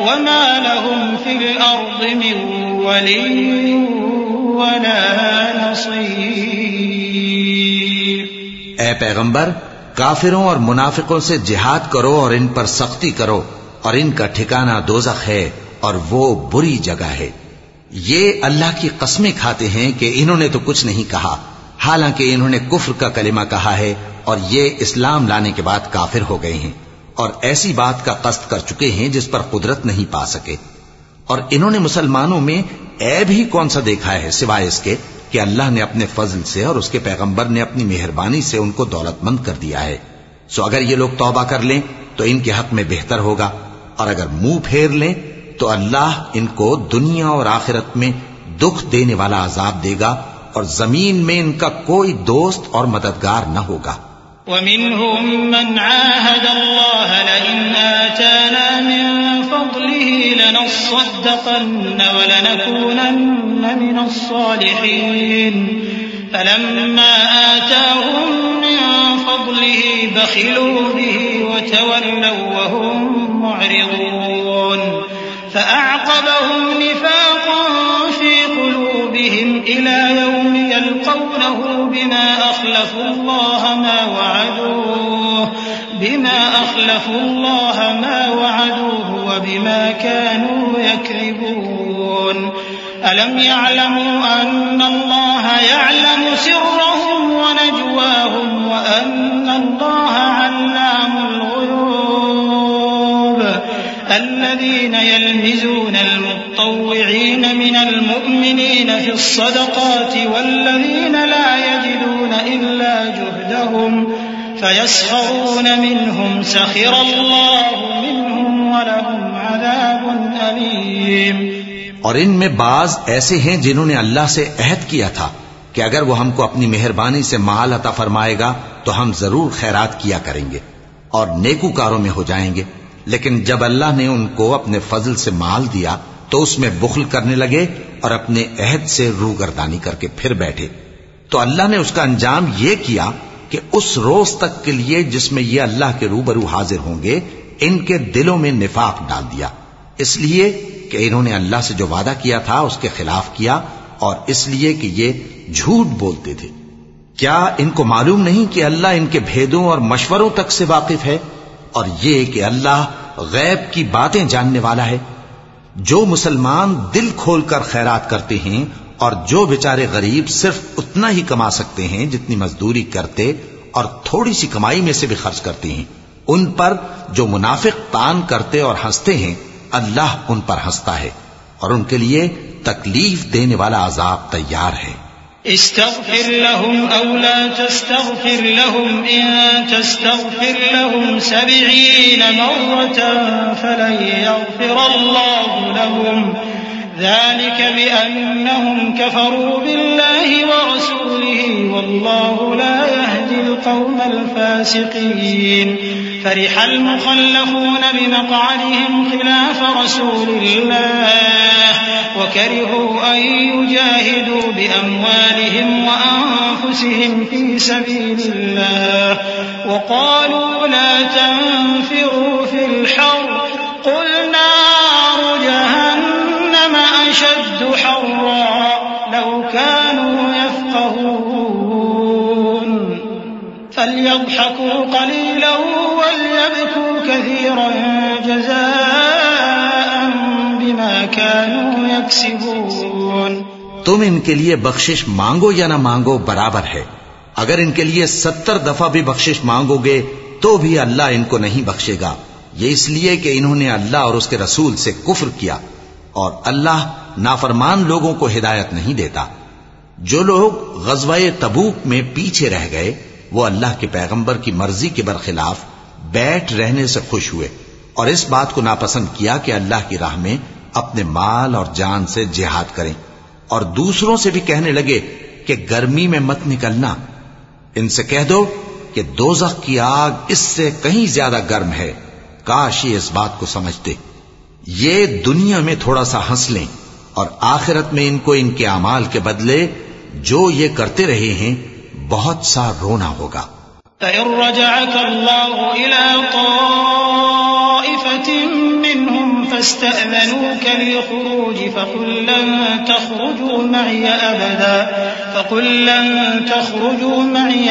وما لهم في الأرض من ولي ولا نصير اے پیغمبر، کافروں اور منافقوں سے جہاد کرو اور ان پر سختی کرو، اور ان کا ٹھکانہ دوزخ ہے اور وہ بری جگہ ہے۔ یہ اللہ کی قسمیں کھاتے ہیں کہ انہوں نے تو کچھ نہیں کہا، حالانکہ انہوں نے کفر کا کلمہ کہا ہے اور یہ اسلام لانے کے بعد کافر ہو گئے ہیں۔ اور ایسی بات کا قصد کر چکے ہیں جس پر قدرت نہیں پا سکے۔ اور انہوں نے مسلمانوں میں عیب ہی کون سا دیکھا ہے سوائے اس کے کہ اللہ نے اپنے فضل سے اور اس کے پیغمبر نے اپنی مہربانی سے ان کو دولت مند کر دیا ہے۔ سو اگر یہ لوگ توبہ کر لیں تو ان کے حق میں بہتر ہوگا۔ اور اگر منہ پھیر لیں تو اللہ ان کو دنیا اور آخرت میں دکھ دینے والا عذاب دے گا اور زمین میں ان کا کوئی دوست اور مددگار نہ ہوگا۔ ومنهم من عاهد الله لئن آتانا من فضله لنصدقن ولنكونن من الصالحين. فلما آتاهم من فضله بخلوا به وتولوا وهم معرضون. فأعقبهم نفاقا في قلوبهم إلى يوم بما أخلفوا الله ما وعدوه بما أخلفوا الله ما وعدوه وبما كانوا يكذبون. ألم يعلموا أن الله يعلم سرهم ونجواهم وأن الله علام الغيوب؟ الذين يلمزون المطوعين من المؤمنين في الصدقات والذين لا يجدون إلا جهدهم فيسخرون منهم سخر الله منهم ولهم عذاب أليم. اور ان میں بعض ایسے ہیں جنہوں نے اللہ سے عہد کیا تھا کہ اگر وہ ہم کو اپنی مہربانی سے مال عطا فرمائے گا تو ہم ضرور خیرات کیا کریں گے اور نیکو کاروں میں ہو جائیں گے، لیکن جب اللہ نے ان کو اپنے فضل سے مال دیا تو اس میں بخل کرنے لگے اور اپنے عہد سے روگردانی کر کے پھر بیٹھے۔ تو اللہ نے اس کا انجام یہ کیا کہ اس روز تک کے لیے جس میں یہ اللہ کے روبرو حاضر ہوں گے، ان کے دلوں میں نفاق ڈال دیا۔ اس لیے کہ انہوں نے اللہ سے جو وعدہ کیا تھا، اس کے خلاف کیا اور اس لیے کہ یہ جھوٹ بولتے تھے۔ کیا ان کو معلوم نہیں کہ اللہ ان کے بھیدوں اور مشوروں تک سے واقف ہے؟ اور یہ کہ اللہ غیب کی باتیں جاننے والا ہے۔ جو مسلمان دل کھول کر خیرات کرتے ہیں اور جو بیچارے غریب صرف اتنا ہی کما سکتے ہیں جتنی مزدوری کرتے اور تھوڑی سی کمائی میں سے بھی خرچ کرتے ہیں، ان پر جو منافق تان کرتے اور ہنستے ہیں، اللہ ان پر ہنستا ہے اور ان کے لیے تکلیف دینے والا عذاب تیار ہے۔ استغفر لهم أو لا تستغفر لهم إن تستغفر لهم سبعين مرة فلن يغفر الله لهم. ذلك بأنهم كفروا بالله ورسوله والله لا يهدي القوم الفاسقين. فرح المخلفون بمقعدهم خلاف رسول الله وكرهوا أن يجاهدوا بأموالهم وأنفسهم في سبيل الله وقالوا لا تنفروا في فليضحكوا قليلا وليبكوا كثيرا جزاء بما كانوا يكسبون. تم ان کے لیے بخشش مانگو یا نہ مانگو برابر ہے۔ اگر ان کے لیے ستر دفعہ بھی بخشش مانگو گے، تو بھی اللہ ان کو نہیں بخشے گا۔ یہ اس لیے کہ انہوں نے اللہ اور اس کے رسول سے کفر کیا۔ اور اللہ نافرمان لوگوں کو ہدایت نہیں دیتا۔ جو لوگ غزوہ تبوک میں پیچھے رہ گئے وہ اللہ کے پیغمبر کی مرضی کے برخلاف بیٹھ رہنے سے خوش ہوئے اور اس بات کو ناپسند کیا کہ اللہ کی راہ میں اپنے مال اور جان سے جہاد کریں اور دوسروں سے بھی کہنے لگے کہ گرمی میں مت نکلنا۔ ان سے کہہ دو کہ دوزخ کی آگ اس سے کہیں زیادہ گرم ہے۔ کاش یہ اس بات کو سمجھتے۔ یہ دنیا میں تھوڑا سا ہنس لیں اور آخرت میں ان کو ان کے اعمال کے بدلے جو یہ کرتے رہے ہیں بہت سا رونا ہوگا فإن رجعك الله إلى طائفة منهم فاستأذنوك للخروج فقل لن تخرجوا معي أبدا فقل لن تخرجوا معي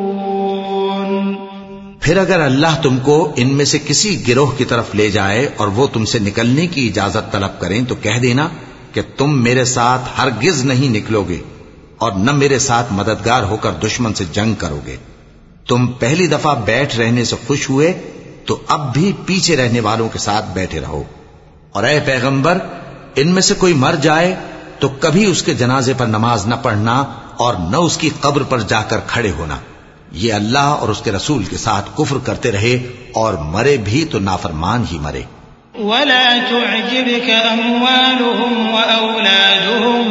پھر اگر اللہ تم کو ان میں سے کسی گروہ کی طرف لے جائے اور وہ تم سے نکلنے کی اجازت طلب کریں تو کہہ دینا کہ تم میرے ساتھ ہرگز نہیں نکلو گے اور نہ میرے ساتھ مددگار ہو کر دشمن سے جنگ کرو گے۔ تم پہلی دفعہ بیٹھ رہنے سے خوش ہوئے تو اب بھی پیچھے رہنے والوں کے ساتھ بیٹھے رہو۔ اور اے پیغمبر، ان میں سے کوئی مر جائے تو کبھی اس کے جنازے پر نماز نہ پڑھنا اور نہ اس کی قبر پر جا کر کھڑے ہونا۔ یہ اللہ اور اس کے رسول کے ساتھ کفر کرتے رہے اور مرے بھی تو نافرمان ہی مرے۔ ولا تعجبك أموالهم وأولادهم،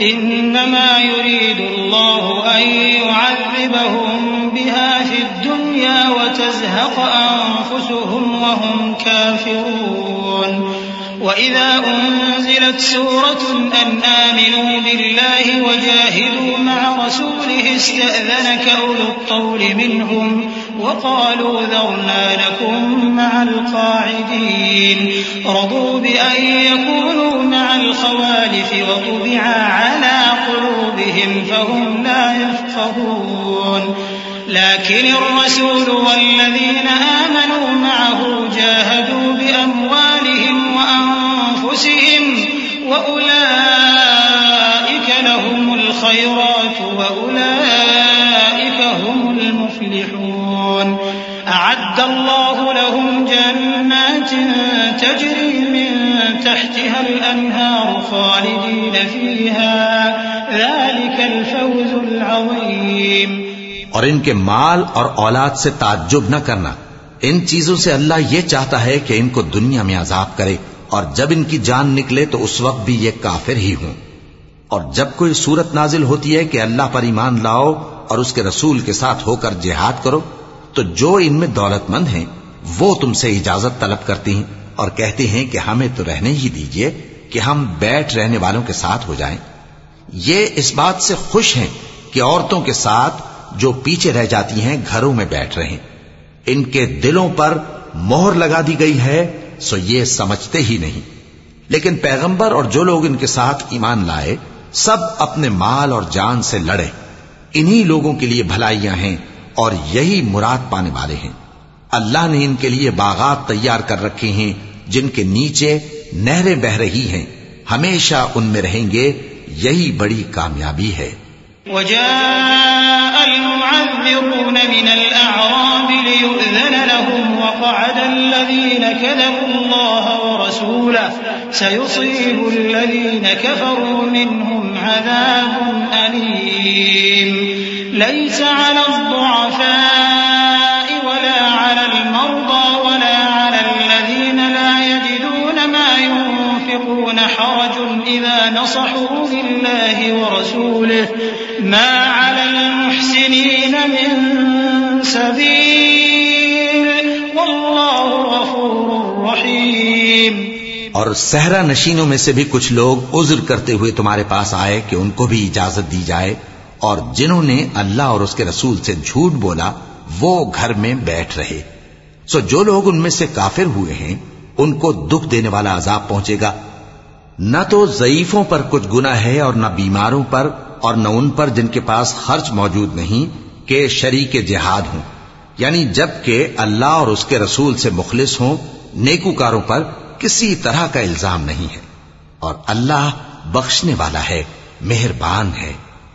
إنما يريد الله أن يعذبهم بها في الدنيا وتزهق أنفسهم وهم كافرون۔ وإذا أنزلت سورة أن آمنوا بالله وجاهدوا مع رسوله استأذنك أولو الطول منهم وقالوا ذرنا لكم مع القاعدين. رضوا بأن يكونوا مع الخوالف وطبع على قلوبهم فهم لا يفقهون. لكن الرسول والذين آمنوا معه جاهدوا بأموالهم وأنفسهم وأولئك لهم الخيرات وأولئك هم المفلحون. أعد الله لهم جنات تجري من تحتها الأنهار خالدين فيها. ذلك الفوز العظيم. اور ان کے مال اور اولاد سے تعجب نہ کرنا. ان چیزوں سے اللہ یہ چاہتا ہے کہ ان کو دنیا میں عذاب کرے اور جب ان کی جان نکلے تو اس وقت بھی یہ کافر ہی ہوں۔ اور جب کوئی صورت نازل ہوتی ہے کہ اللہ پر ایمان لاؤ اور اس کے رسول کے ساتھ ہو کر جہاد کرو، تو جو ان میں دولت مند ہیں، وہ تم سے اجازت طلب کرتی ہیں اور کہتے ہیں کہ ہمیں تو رہنے ہی دیجیے کہ ہم بیٹھ رہنے والوں کے ساتھ ہو جائیں۔ یہ اس بات سے خوش ہیں کہ عورتوں کے ساتھ جو پیچھے رہ جاتی ہیں، گھروں میں بیٹھ رہے ان کے دلوں پر مہر لگا دی گئی ہے، سو یہ سمجھتے ہی نہیں۔ لیکن پیغمبر اور جو لوگ ان کے ساتھ ایمان لائے سب اپنے مال اور جان سے لڑے۔ انہی لوگوں کے لیے بھلائیاں ہیں اور یہی مراد پانے والے ہیں۔ اللہ نے ان کے لیے باغات تیار کر رکھے ہیں، جن کے نیچے نہریں بہ رہی ہیں۔ ہمیشہ ان میں رہیں گے، یہی بڑی کامیابی ہے۔ وجاء المعذرون من الأعراب ليؤذن لهم وقعد الذين كذبوا الله ورسوله سيصيب الذين كفروا منهم عذاب أليم. ليس على الضعفاء ولا على المرضى ولا على الذين لا يجدون ما ينفقون حرج إذا نصحوا لله ورسوله. ما على المحسنين من سبيل اور صحرا نشینوں میں سے بھی کچھ لوگ عذر کرتے ہوئے تمہارے پاس آئے کہ ان کو بھی اجازت دی جائے۔ اور جنہوں نے اللہ اور اس کے رسول سے جھوٹ بولا، وہ گھر میں بیٹھ رہے۔ سو جو لوگ ان میں سے کافر ہوئے ہیں، ان کو دکھ دینے والا عذاب پہنچے گا۔ نہ تو ضعیفوں پر کچھ گنا ہے اور نہ بیماروں پر، اور نہ ان پر جن کے پاس خرچ موجود نہیں، کہ شریک جہاد ہوں۔ یعنی جبکہ اللہ اور اس کے رسول سے مخلص ہوں، نیکوکاروں پر کسی طرح کا الزام نہیں ہے اور اللہ بخشنے والا ہے مہربان ہے۔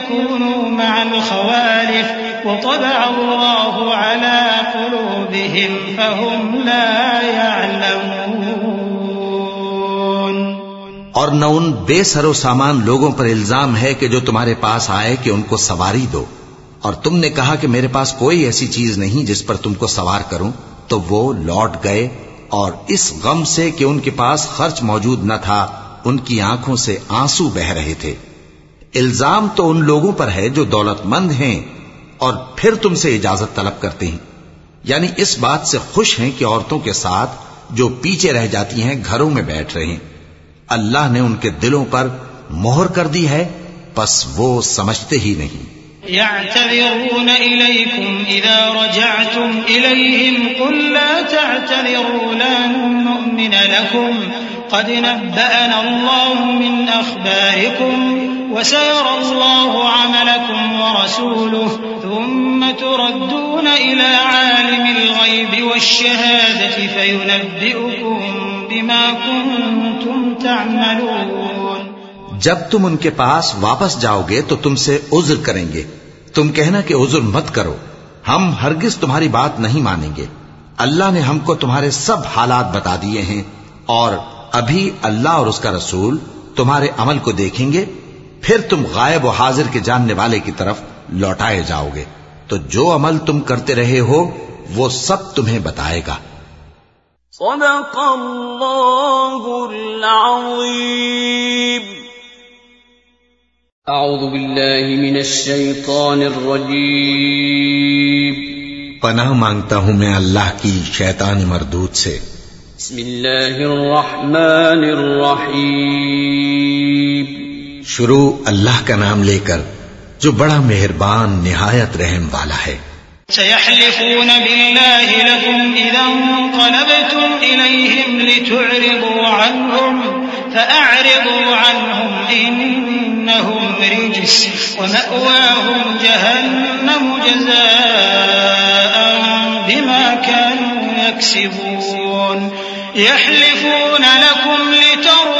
يكونوا مع الخوالف وطبع الله على قلوبهم فهم لا يعلمون. اور نہ ان بے سر و سامان لوگوں پر الزام ہے کہ جو تمہارے پاس آئے کہ ان کو سواری دو۔ اور تم نے کہا کہ میرے پاس کوئی ایسی چیز نہیں جس پر تم کو سوار کروں۔ تو وہ لوٹ گئے اور اس غم سے کہ ان کے پاس خرچ موجود نہ تھا، ان کی آنکھوں سے آنسو بہ رہے تھے۔ الزام تو ان لوگوں پر ہے جو دولت مند ہیں اور پھر تم سے اجازت طلب کرتے ہیں۔ یعنی اس بات سے خوش ہیں کہ عورتوں کے ساتھ جو پیچھے رہ جاتی ہیں گھروں میں بیٹھ رہے ہیں۔ اللہ نے ان کے دلوں پر مہر کر دی ہے، پس وہ سمجھتے ہی نہیں۔ يعتذرون إليكم إذا رجعتم إليهم قل لا تعتذروا لن نؤمن لكم قد نبأنا الله من أخباركم وسيرى الله عملكم ورسوله ثم تردون إلى عالم الغيب والشهادة فينبئكم بما كنتم تعملون. جب تم ان کے پاس واپس جاؤ گے تو تم سے عذر کریں گے۔ تم کہنا کہ عذر مت کرو۔ ہم ہرگز تمہاری بات نہیں مانیں گے۔ اللہ نے ہم کو تمہارے سب حالات بتا دیے ہیں اور ابھی اللہ اور اس کا رسول تمہارے عمل کو دیکھیں گے۔ پھر تم غائب و حاضر کے جاننے والے کی طرف لوٹائے جاؤ گے۔ تو جو عمل تم کرتے رہے ہو وہ سب تمہیں بتائے گا۔ صدق اللہ العظیم۔ اعوذ باللہ من الشیطان الرجیم۔ پناہ مانگتا ہوں میں اللہ کی شیطان مردود سے۔ بسم اللہ الرحمن الرحیم۔ شروع اللہ کا نام لے کر جو بڑا مہربان نہایت رحم والا ہے۔ سيحلفون بالله لكم إذا انقلبتم إليهم لتعرضوا عنهم فأعرضوا عنهم إنهم رجس ومأواهم جهنم جزاء بما كانوا يكسبون يحلفون لكم لترضوا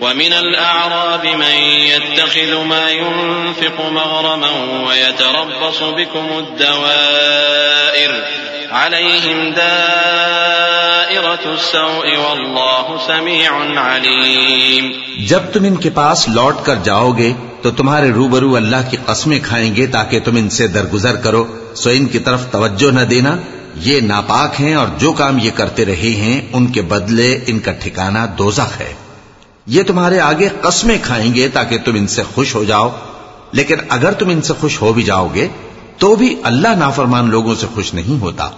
ومن الأعراب من يتخذ ما ينفق مغرما ويتربص بكم الدوائر عليهم دائرة السوء والله سميع عليم جب تم ان کے پاس لوٹ کر جاؤ گے تو تمہارے روبرو اللہ کی قسمیں کھائیں گے تاکہ تم ان سے درگزر کرو، سو ان کی طرف توجہ نہ دینا۔ یہ ناپاک ہیں اور جو کام یہ کرتے رہے ہیں، ان کے بدلے ان کا ٹھکانہ دوزخ ہے۔ یہ تمہارے آگے قسمیں کھائیں گے تاکہ تم ان سے خوش ہو جاؤ۔ لیکن اگر تم ان سے خوش ہو بھی جاؤ گے، تو بھی اللہ نافرمان لوگوں سے خوش نہیں ہوتا۔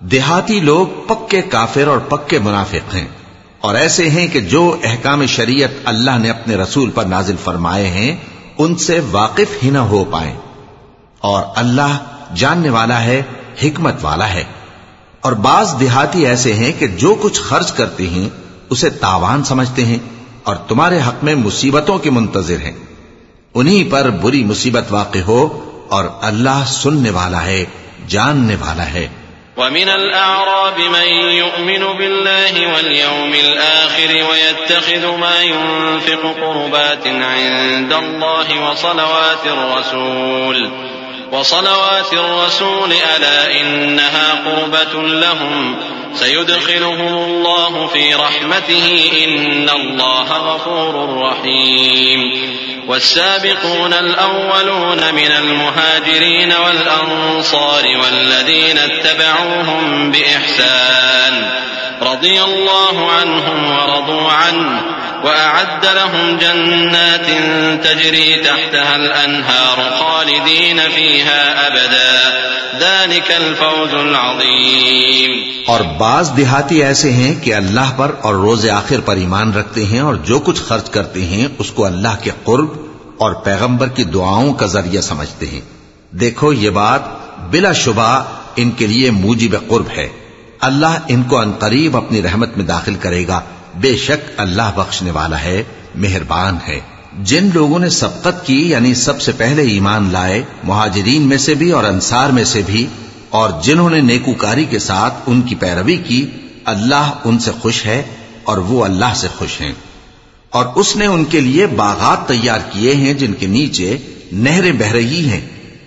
دیہاتی لوگ پکے کافر اور پکے منافق ہیں۔ اور ایسے ہیں کہ جو احکام شریعت اللہ نے اپنے رسول پر نازل فرمائے ہیں، ان سے واقف ہی نہ ہو پائیں۔ اور اللہ جاننے والا ہے، حکمت والا ہے۔ اور بعض دیہاتی ایسے ہیں کہ جو کچھ خرچ کرتے ہیں، اسے تاوان سمجھتے ہیں۔ اور تمہارے حق میں مصیبتوں کے منتظر ہیں۔ انہی پر بری مصیبت واقع ہو اور اللہ سننے والا ہے، جاننے والا ہے۔ ومن الأعراب من يؤمن بالله واليوم الآخر ويتخذ ما ينفق قربات عند الله وصلوات الرسول وصلوات الرسول ألا إنها قربة لهم سيدخلهم الله في رحمته إن الله غفور رحيم. والسابقون الأولون من المهاجرين والأنصار والذين اتبعوهم بإحسان رضي الله عنهم ورضوا عنه وأعد لهم جنات تجري تحتها الأنهار خالدين فيها أبدا. ذلك الفوز العظيم. بعض دیہاتی ایسے ہیں کہ اللہ پر اور روز آخر پر ایمان رکھتے ہیں اور جو کچھ خرچ کرتے ہیں اس کو اللہ کے قرب اور پیغمبر کی دعاؤں کا ذریعہ سمجھتے ہیں۔ دیکھو یہ بات بلا شبہ ان کے لیے موجب قرب ہے۔ اللہ ان کو انقریب اپنی رحمت میں داخل کرے گا۔ بے شک اللہ بخشنے والا ہے، مہربان ہے۔ جن لوگوں نے سبقت کی یعنی سب سے پہلے ایمان لائے، مہاجرین میں سے بھی اور انصار میں سے بھی اور جنہوں نے نیکوکاری کے ساتھ ان کی پیروی کی، اللہ ان سے خوش ہے اور وہ اللہ سے خوش ہیں۔ اور اس نے ان کے لیے باغات تیار کیے ہیں جن کے نیچے نہریں بہ رہی ہیں۔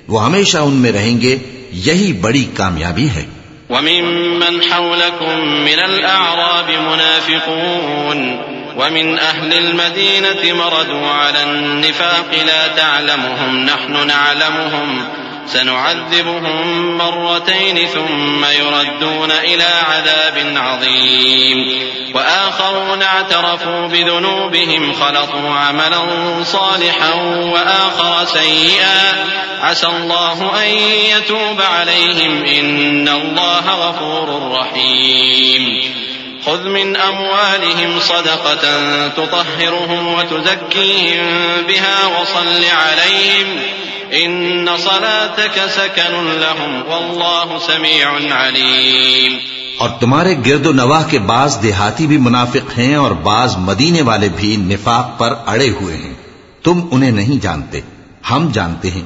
وہ ہمیشہ ان میں رہیں گے، یہی بڑی کامیابی ہے۔ وممن حولكم من الأعراب منافقون، ومن أهل المدينة مردوا على النفاق لا تعلمهم، نحن نعلمهم سنعذبهم مرتين ثم يردون إلى عذاب عظيم. وآخرون اعترفوا بذنوبهم خلطوا عملا صالحا وآخر سيئا. عسى الله أن يتوب عليهم إن الله غفور رحيم. خذ من أموالهم صدقة تطهرهم وتزكيهم بها وصل عليهم إن صلاتك سكن لهم والله سميع عليم اور تمہارے گرد و نواح کے بعض دیہاتی بھی منافق ہیں اور بعض مدینے والے بھی نفاق پر اڑے ہوئے ہیں۔ تم انہیں نہیں جانتے، ہم جانتے ہیں۔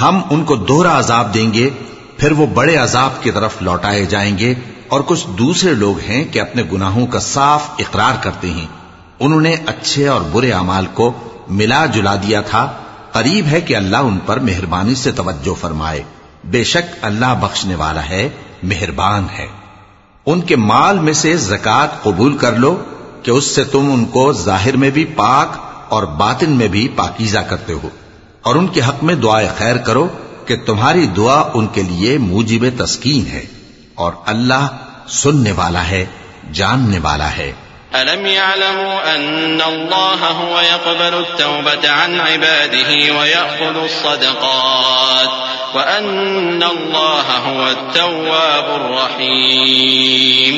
ہم ان کو دوہرا عذاب دیں گے، پھر وہ بڑے عذاب کی طرف لوٹائے جائیں گے۔ اور کچھ دوسرے لوگ ہیں کہ اپنے گناہوں کا صاف اقرار کرتے ہیں۔ انہوں نے اچھے اور برے اعمال کو ملا جلا دیا تھا۔ قریب ہے کہ اللہ ان پر مہربانی سے توجہ فرمائے۔ بے شک اللہ بخشنے والا ہے، مہربان ہے۔ ان کے مال میں سے زکات قبول کر لو کہ اس سے تم ان کو ظاہر میں بھی پاک اور باطن میں بھی پاکیزہ کرتے ہو۔ اور ان کے حق میں دعائے خیر کرو کہ تمہاری دعا ان کے لیے موجب تسکین ہے۔ اور اللہ سننے والا ہے جاننے والا ہے ألم يعلموا أن الله هو يقبل التوبة عن عباده ويأخذ الصدقات وأن الله هو التواب الرحيم.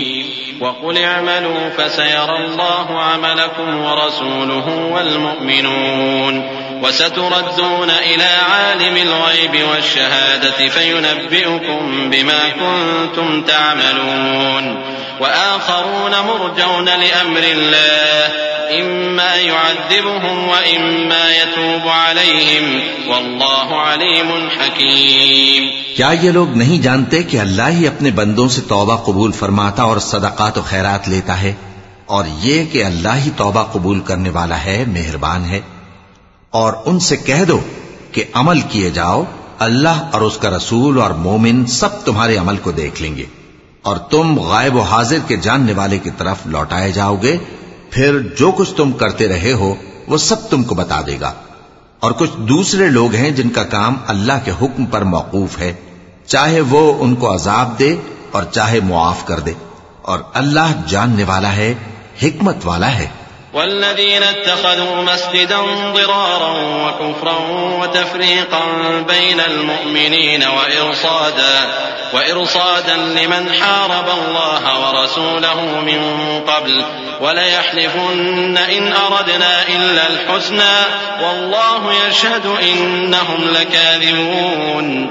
وقل اعملوا فسيرى الله عملكم ورسوله والمؤمنون. وستردون إلى عالم الغيب والشهادة فينبئكم بما كنتم تعملون وآخرون مرجون لأمر الله إما يعذبهم وإما يتوب عليهم والله عليم حكيم کیا یہ لوگ نہیں جانتے کہ اللہ ہی اپنے بندوں سے توبہ قبول فرماتا اور صدقات و خیرات لیتا ہے اور یہ کہ اللہ ہی توبہ قبول کرنے والا ہے، مہربان ہے؟ اور ان سے کہہ دو کہ عمل کیے جاؤ، اللہ اور اس کا رسول اور مومن سب تمہارے عمل کو دیکھ لیں گے، اور تم غائب و حاضر کے جاننے والے کی طرف لوٹائے جاؤ گے، پھر جو کچھ تم کرتے رہے ہو، وہ سب تم کو بتا دے گا۔ اور کچھ دوسرے لوگ ہیں جن کا کام اللہ کے حکم پر موقوف ہے، چاہے وہ ان کو عذاب دے اور چاہے معاف کر دے۔ اور اللہ جاننے والا ہے، حکمت والا ہے۔ والذين اتخذوا مسجدا ضرارا وكفرا وتفريقا بين المؤمنين وإرصادا, وإرصادا لمن حارب الله ورسوله من قبل وليحلفن إن أردنا إلا الحسنى والله يشهد إنهم لكاذبون.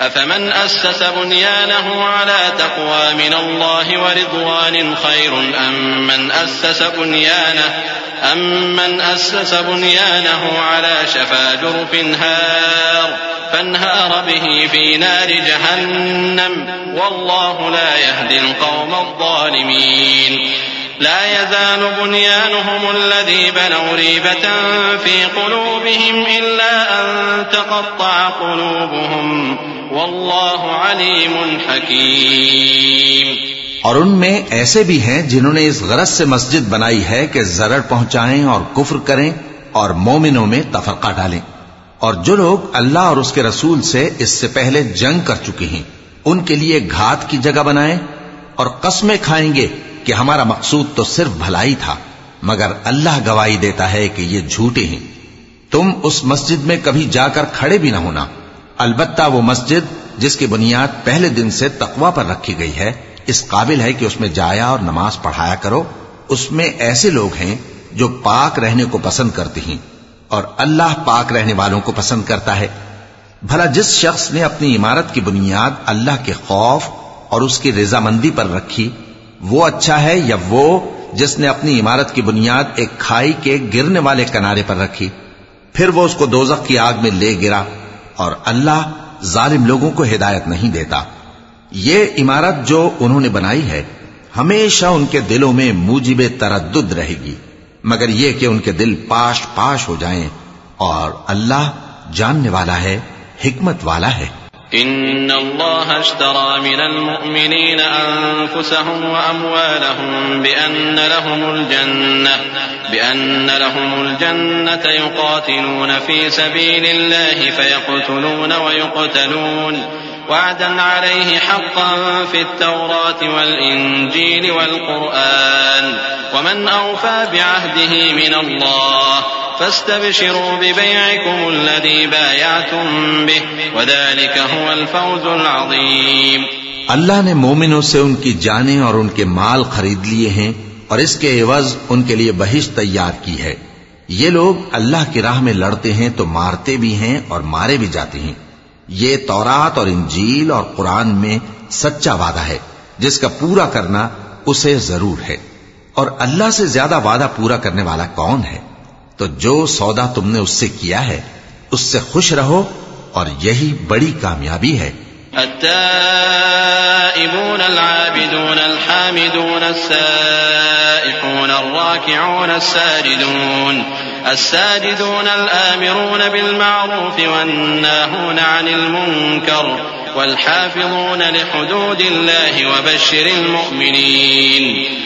أفمن أسس بنيانه على تقوى من الله ورضوان خير أم من أسس بنيانه أمن أسس بنيانه على شفا جرف هار فانهار به في نار جهنم والله لا يهدي القوم الظالمين. لا يزال بنيانهم الذي بنوا ريبة في قلوبهم إلا أن تقطع قلوبهم والله عليم حكيم اور ان میں ایسے بھی ہیں جنہوں نے اس غرض سے مسجد بنائی ہے کہ زرڑ پہنچائیں اور کفر کریں اور مومنوں میں تفرقہ ڈالیں۔ اور جو لوگ اللہ اور اس کے رسول سے اس سے پہلے جنگ کر چکے ہیں، ان کے لیے گھات کی جگہ بنائیں اور قسمیں کھائیں گے کہ ہمارا مقصود تو صرف بھلائی تھا، مگر اللہ گواہی دیتا ہے کہ یہ جھوٹے ہیں۔ تم اس مسجد میں کبھی جا کر کھڑے بھی نہ ہونا۔ البتہ وہ مسجد جس کی بنیاد پہلے دن سے تقوا پر رکھی گئی ہے، اس قابل ہے کہ اس میں جایا اور نماز پڑھایا کرو۔ اس میں ایسے لوگ ہیں جو پاک رہنے کو پسند کرتے ہیں اور اللہ پاک رہنے والوں کو پسند کرتا ہے۔ بھلا جس شخص نے اپنی عمارت کی بنیاد اللہ کے خوف اور اس کی رضامندی پر رکھی، وہ اچھا ہے یا وہ جس نے اپنی عمارت کی بنیاد ایک کھائی کے گرنے والے کنارے پر رکھی، پھر وہ اس کو دوزخ کی آگ میں لے گرا۔ اور اللہ ظالم لوگوں کو ہدایت نہیں دیتا۔ یہ عمارت جو انہوں نے بنائی ہے، ہمیشہ ان کے دلوں میں موجب تردد رہے گی۔ مگر یہ کہ ان کے دل پاش پاش ہو جائیں اور اللہ جاننے والا ہے، حکمت والا ہے۔ إن اللہ اشترى من المؤمنین أنفسهم وأموالهم بأن لهم الجنة بأن لهم الجنة يقاتلون في سبيل الله فيقتلون ويقتلون. وعدا عليه حقا في التوراة والإنجيل والقرآن. ومن أوفى بعهده من الله فاستبشروا ببيعكم الذي بايعتم به، وذلك هو الفوز العظيم. اللہ نے مومنوں سے ان کی جانیں اور ان کے مال خرید لیے ہیں، اور اس کے عوض ان کے لیے بہشت تیار کی ہے۔ یہ لوگ اللہ کی راہ میں لڑتے ہیں تو مارتے بھی ہیں اور مارے بھی جاتے ہیں۔ یہ تورات اور انجیل اور قرآن میں سچا وعدہ ہے، جس کا پورا کرنا اسے ضرور ہے۔ اور اللہ سے زیادہ وعدہ پورا کرنے والا کون ہے؟ تو جو سودا تم نے اس سے کیا ہے اس سے خوش رہو اور یہی بڑی کامیابی ہے التائبون العابدون الحامدون السائحون الراكعون الساجدون الساجدون الآمرون بالمعروف والناهون عن المنكر والحافظون لحدود الله وبشر المؤمنين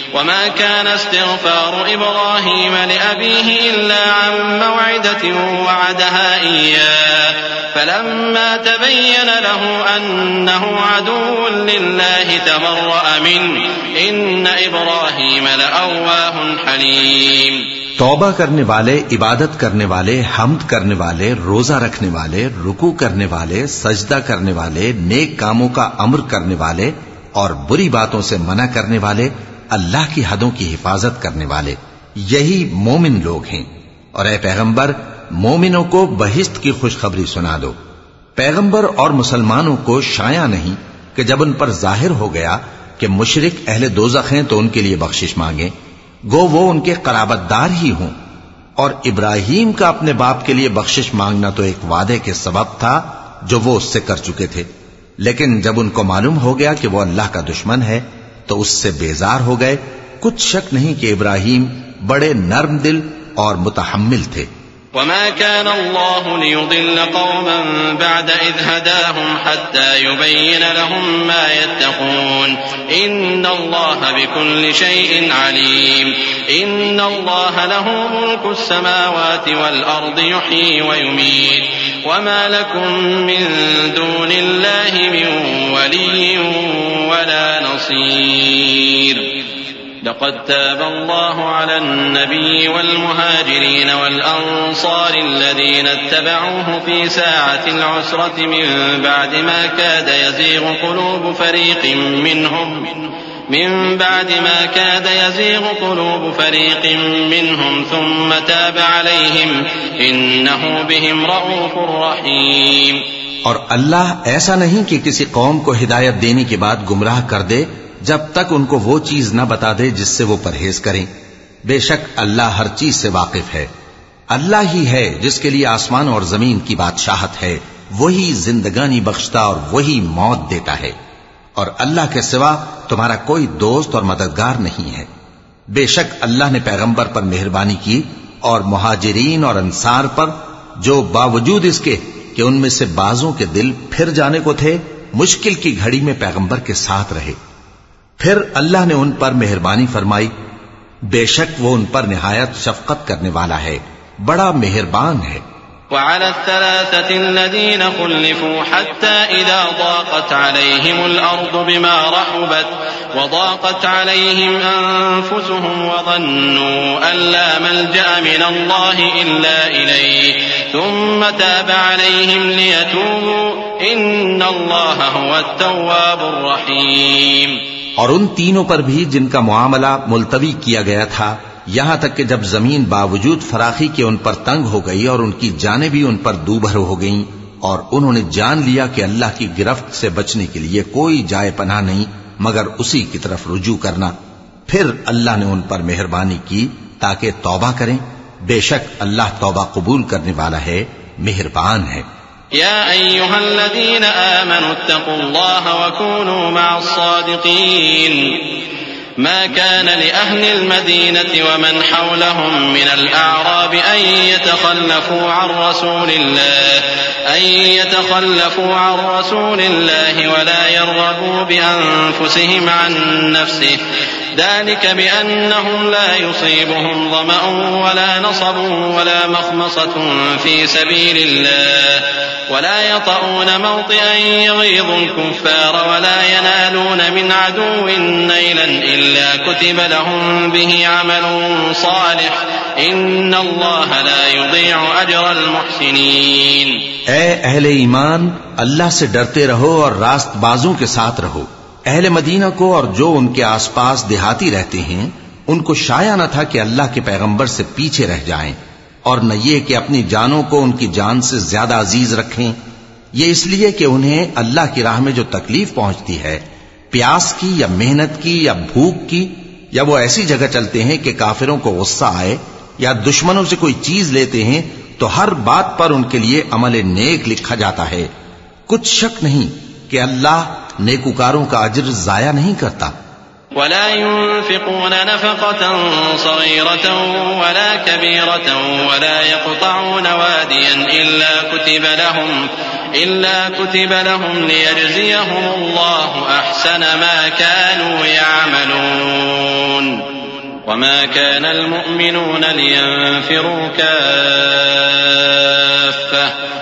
وما كان استغفار إبراهيم لأبيه إلا عن موعدة وعدها إياه فلما تبين له أنه عدو لله تبرأ منه إن إبراهيم لأواه حليم توبہ کرنے والے، عبادت کرنے والے، حمد کرنے والے، روزہ رکھنے والے رکو کرنے والے، سجدہ کرنے والے، نیک کاموں کا امر کرنے والے اور بری باتوں سے منع کرنے والے اللہ کی حدوں کی حفاظت کرنے والے یہی مومن لوگ ہیں۔ اور اے پیغمبر، مومنوں کو بہشت کی خوشخبری سنا دو۔ پیغمبر اور مسلمانوں کو شایا نہیں کہ جب ان پر ظاہر ہو گیا کہ مشرق اہل دوزخ ہیں تو ان کے لیے بخشش مانگیں۔ گو وہ ان کے قرابت دار ہی ہوں۔ اور ابراہیم کا اپنے باپ کے لیے بخشش مانگنا تو ایک وعدے کے سبب تھا جو وہ اس سے کر چکے تھے۔ لیکن جب ان کو معلوم ہو گیا کہ وہ اللہ کا دشمن ہے تو اس سے بیزار ہو گئے کچھ شک نہیں کہ ابراہیم بڑے نرم دل اور متحمل تھے وما كان الله ليضل قوما بعد إذ هداهم حتى يبين لهم ما يتقون. إن الله بكل شيء عليم. إن الله له ملك السماوات والأرض يحيي ويميت. وما لكم من دون الله من ولي ولا نصير. لقد تاب الله على النبي والمهاجرين والأنصار الذين اتبعوه في ساعة العسرة من بعد ما كاد يزيغ قلوب فريق منهم. من بعد ما كاد يزيغ قلوب فريق منهم ثم تاب عليهم إنه بهم رؤوف رحيم. اور اللہ ایسا نہیں کہ کسی قوم کو ہدایت دینے کے بعد گمراہ کر دے جب تک ان کو وہ چیز نہ بتا دے جس سے وہ پرہیز کریں۔ بے شک اللہ ہر چیز سے واقف ہے۔ اللہ ہی ہے جس کے لیے آسمان اور زمین کی بادشاہت ہے۔ وہی زندگانی بخشتا اور وہی موت دیتا ہے۔ اور اللہ کے سوا تمہارا کوئی دوست اور مددگار نہیں ہے۔ بے شک اللہ نے پیغمبر پر مہربانی کی اور مہاجرین اور انصار پر جو باوجود اس کے کہ ان میں سے بازوں کے دل پھر جانے کو تھے، مشکل کی گھڑی میں پیغمبر کے ساتھ رہے۔ پھر اللہ نے ان پر مہربانی فرمائی۔ بے شک وہ ان پر نہایت شفقت کرنے والا ہے۔ بڑا مہربان ہے۔ وعلى الثلاثة الذين خلفوا حتى إذا ضاقت عليهم الأرض بما رحبت وضاقت عليهم أنفسهم وظنوا أن لا ملجأ من الله إلا إليه. ثم تاب عليهم ليتوبوا. إن الله هو التواب الرحيم. اور ان تینوں پر بھی جن کا معاملہ ملتوی کیا گیا تھا، یہاں تک کہ جب زمین باوجود فراخی کے ان پر تنگ ہو گئی اور ان کی جانیں بھی ان پر دوبھر ہو گئیں، اور انہوں نے جان لیا کہ اللہ کی گرفت سے بچنے کے لیے کوئی جائے پناہ نہیں، مگر اسی کی طرف رجوع کرنا، پھر اللہ نے ان پر مہربانی کی تاکہ توبہ کریں۔ بے شک اللہ توبہ قبول کرنے والا ہے مہربان ہے يا أيها الذين آمنوا اتقوا الله وكونوا مع الصادقين ما كان لأهل المدينة ومن حولهم من الأعراب أن يتخلفوا عن رسول الله أن يتخلفوا عن رسول الله ولا يرغبوا بأنفسهم عن نفسه ذلك بأنهم لا يصيبهم ظمأ ولا نصب ولا مخمصة في سبيل الله ولا يطؤون موطئا يغيظ الكفار ولا ينالون من عدو نيلا إلا كتب لهم به عمل صالح إن الله لا يضيع أجر المحسنين اے اہل ایمان اللہ سے ڈرتے رہو اور راست بازوں کے ساتھ رہو۔ اہل مدینہ کو اور جو ان کے آس پاس دیہاتی رہتے ہیں، ان کو شایا نہ تھا کہ اللہ کے پیغمبر سے پیچھے رہ جائیں، اور نہ یہ کہ اپنی جانوں کو ان کی جان سے زیادہ عزیز رکھیں۔ یہ اس لیے کہ انہیں اللہ کی راہ میں جو تکلیف پہنچتی ہے، پیاس کی یا محنت کی یا بھوک کی، یا وہ ایسی جگہ چلتے ہیں کہ کافروں کو غصہ آئے یا دشمنوں سے کوئی چیز لیتے ہیں، تو ہر بات پر ان کے لیے عمل نیک لکھا جاتا ہے۔ کچھ شک نہیں کہ اللہ نیکوکاروں کا اجر ضائع نہیں کرتا ولا ينفقون نفقة صغيرة ولا كبيرة ولا يقطعون واديا إلا كتب لهم إلا كتب لهم ليجزيهم الله أحسن ما كانوا يعملون. وما كان المؤمنون لينفروا كافة.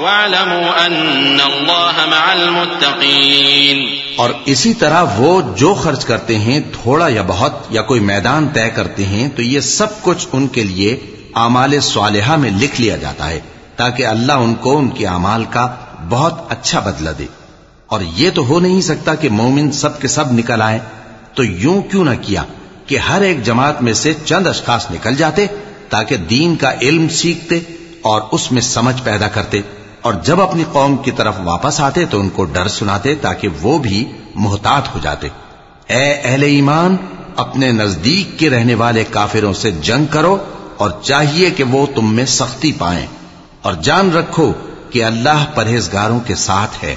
واعلموا أن الله مع المتقين۔ اور اسی طرح وہ جو خرچ کرتے ہیں، تھوڑا یا بہت، یا کوئی میدان طے کرتے ہیں، تو یہ سب کچھ ان کے لیے اعمال صالحہ میں لکھ لیا جاتا ہے، تاکہ اللہ ان کو، ان کے اعمال کا بہت اچھا بدلہ دے۔ اور یہ تو ہو نہیں سکتا کہ مومن سب کے سب نکل آئے۔ تو یوں کیوں نہ کیا کہ ہر ایک جماعت میں سے چند اشخاص نکل جاتے، تاکہ دین کا علم سیکھتے اور اس میں سمجھ پیدا کرتے۔ اور جب اپنی قوم کی طرف واپس آتے تو ان کو ڈر سناتے تاکہ وہ بھی محتاط ہو جاتے۔ اے اہل ایمان، اپنے نزدیک کے رہنے والے کافروں سے جنگ کرو اور چاہیے کہ وہ تم میں سختی پائیں۔ اور جان رکھو کہ اللہ پرہیزگاروں کے ساتھ ہے۔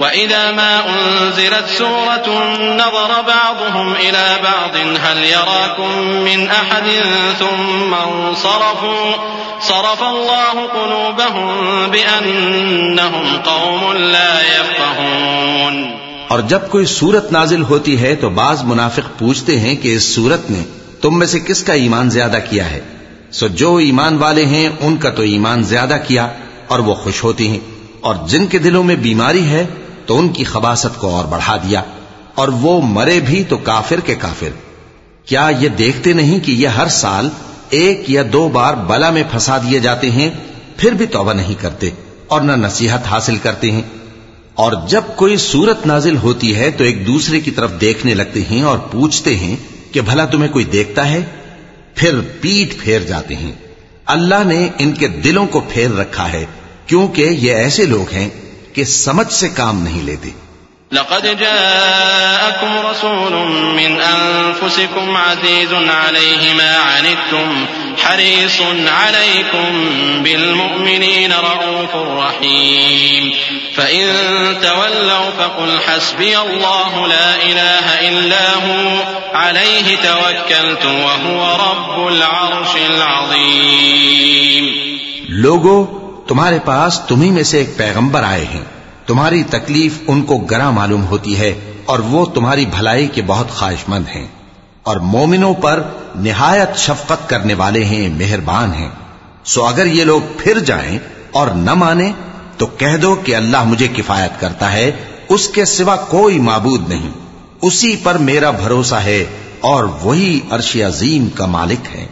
وإذا ما أنزلت سورة نظر بعضهم إلى بعض هل يراكم من أحد ثم انصرفوا صرف الله قلوبهم بأنهم قوم لا يفقهون اور جب کوئی صورت نازل ہوتی ہے تو بعض منافق پوچھتے ہیں کہ اس صورت نے تم میں سے کس کا ایمان زیادہ کیا ہے؟ سو جو ایمان والے ہیں، ان کا تو ایمان زیادہ کیا اور وہ خوش ہوتی ہیں۔ اور جن کے دلوں میں بیماری ہے تو ان کی خباست کو اور بڑھا دیا اور وہ مرے بھی تو کافر کے کافر۔ کیا یہ دیکھتے نہیں کہ یہ ہر سال ایک یا دو بار بلا میں پھنسا دیے جاتے ہیں؟ پھر بھی توبہ نہیں کرتے اور نہ نصیحت حاصل کرتے ہیں۔ اور جب کوئی صورت نازل ہوتی ہے تو ایک دوسرے کی طرف دیکھنے لگتے ہیں اور پوچھتے ہیں کہ بھلا تمہیں کوئی دیکھتا ہے؟ پھر پیٹ پھیر جاتے ہیں۔ اللہ نے ان کے دلوں کو پھیر رکھا ہے کیونکہ یہ ایسے لوگ ہیں کہ سمجھ سے کام نہیں لیتے لقد جاءكم رسول من أنفسكم عزيز عليه ما عنتم حريص عليكم بالمؤمنين رؤوف رحيم. فإن تولوا فقل حسبي الله لا إله إلا هو عليه توكلت وهو رب العرش العظيم. لوگو تمہارے پاس تمہیں میں سے ایک پیغمبر آئے ہیں۔ تمہاری تکلیف ان کو گرا معلوم ہوتی ہے اور وہ تمہاری بھلائی کے بہت خواہش مند ہیں۔ اور مومنوں پر نہایت شفقت کرنے والے ہیں، مہربان ہیں۔ سو اگر یہ لوگ پھر جائیں اور نہ مانے تو کہہ دو کہ اللہ مجھے کفایت کرتا ہے، اس کے سوا کوئی معبود نہیں۔ اسی پر میرا بھروسہ ہے اور وہی عرش عظیم کا مالک ہے۔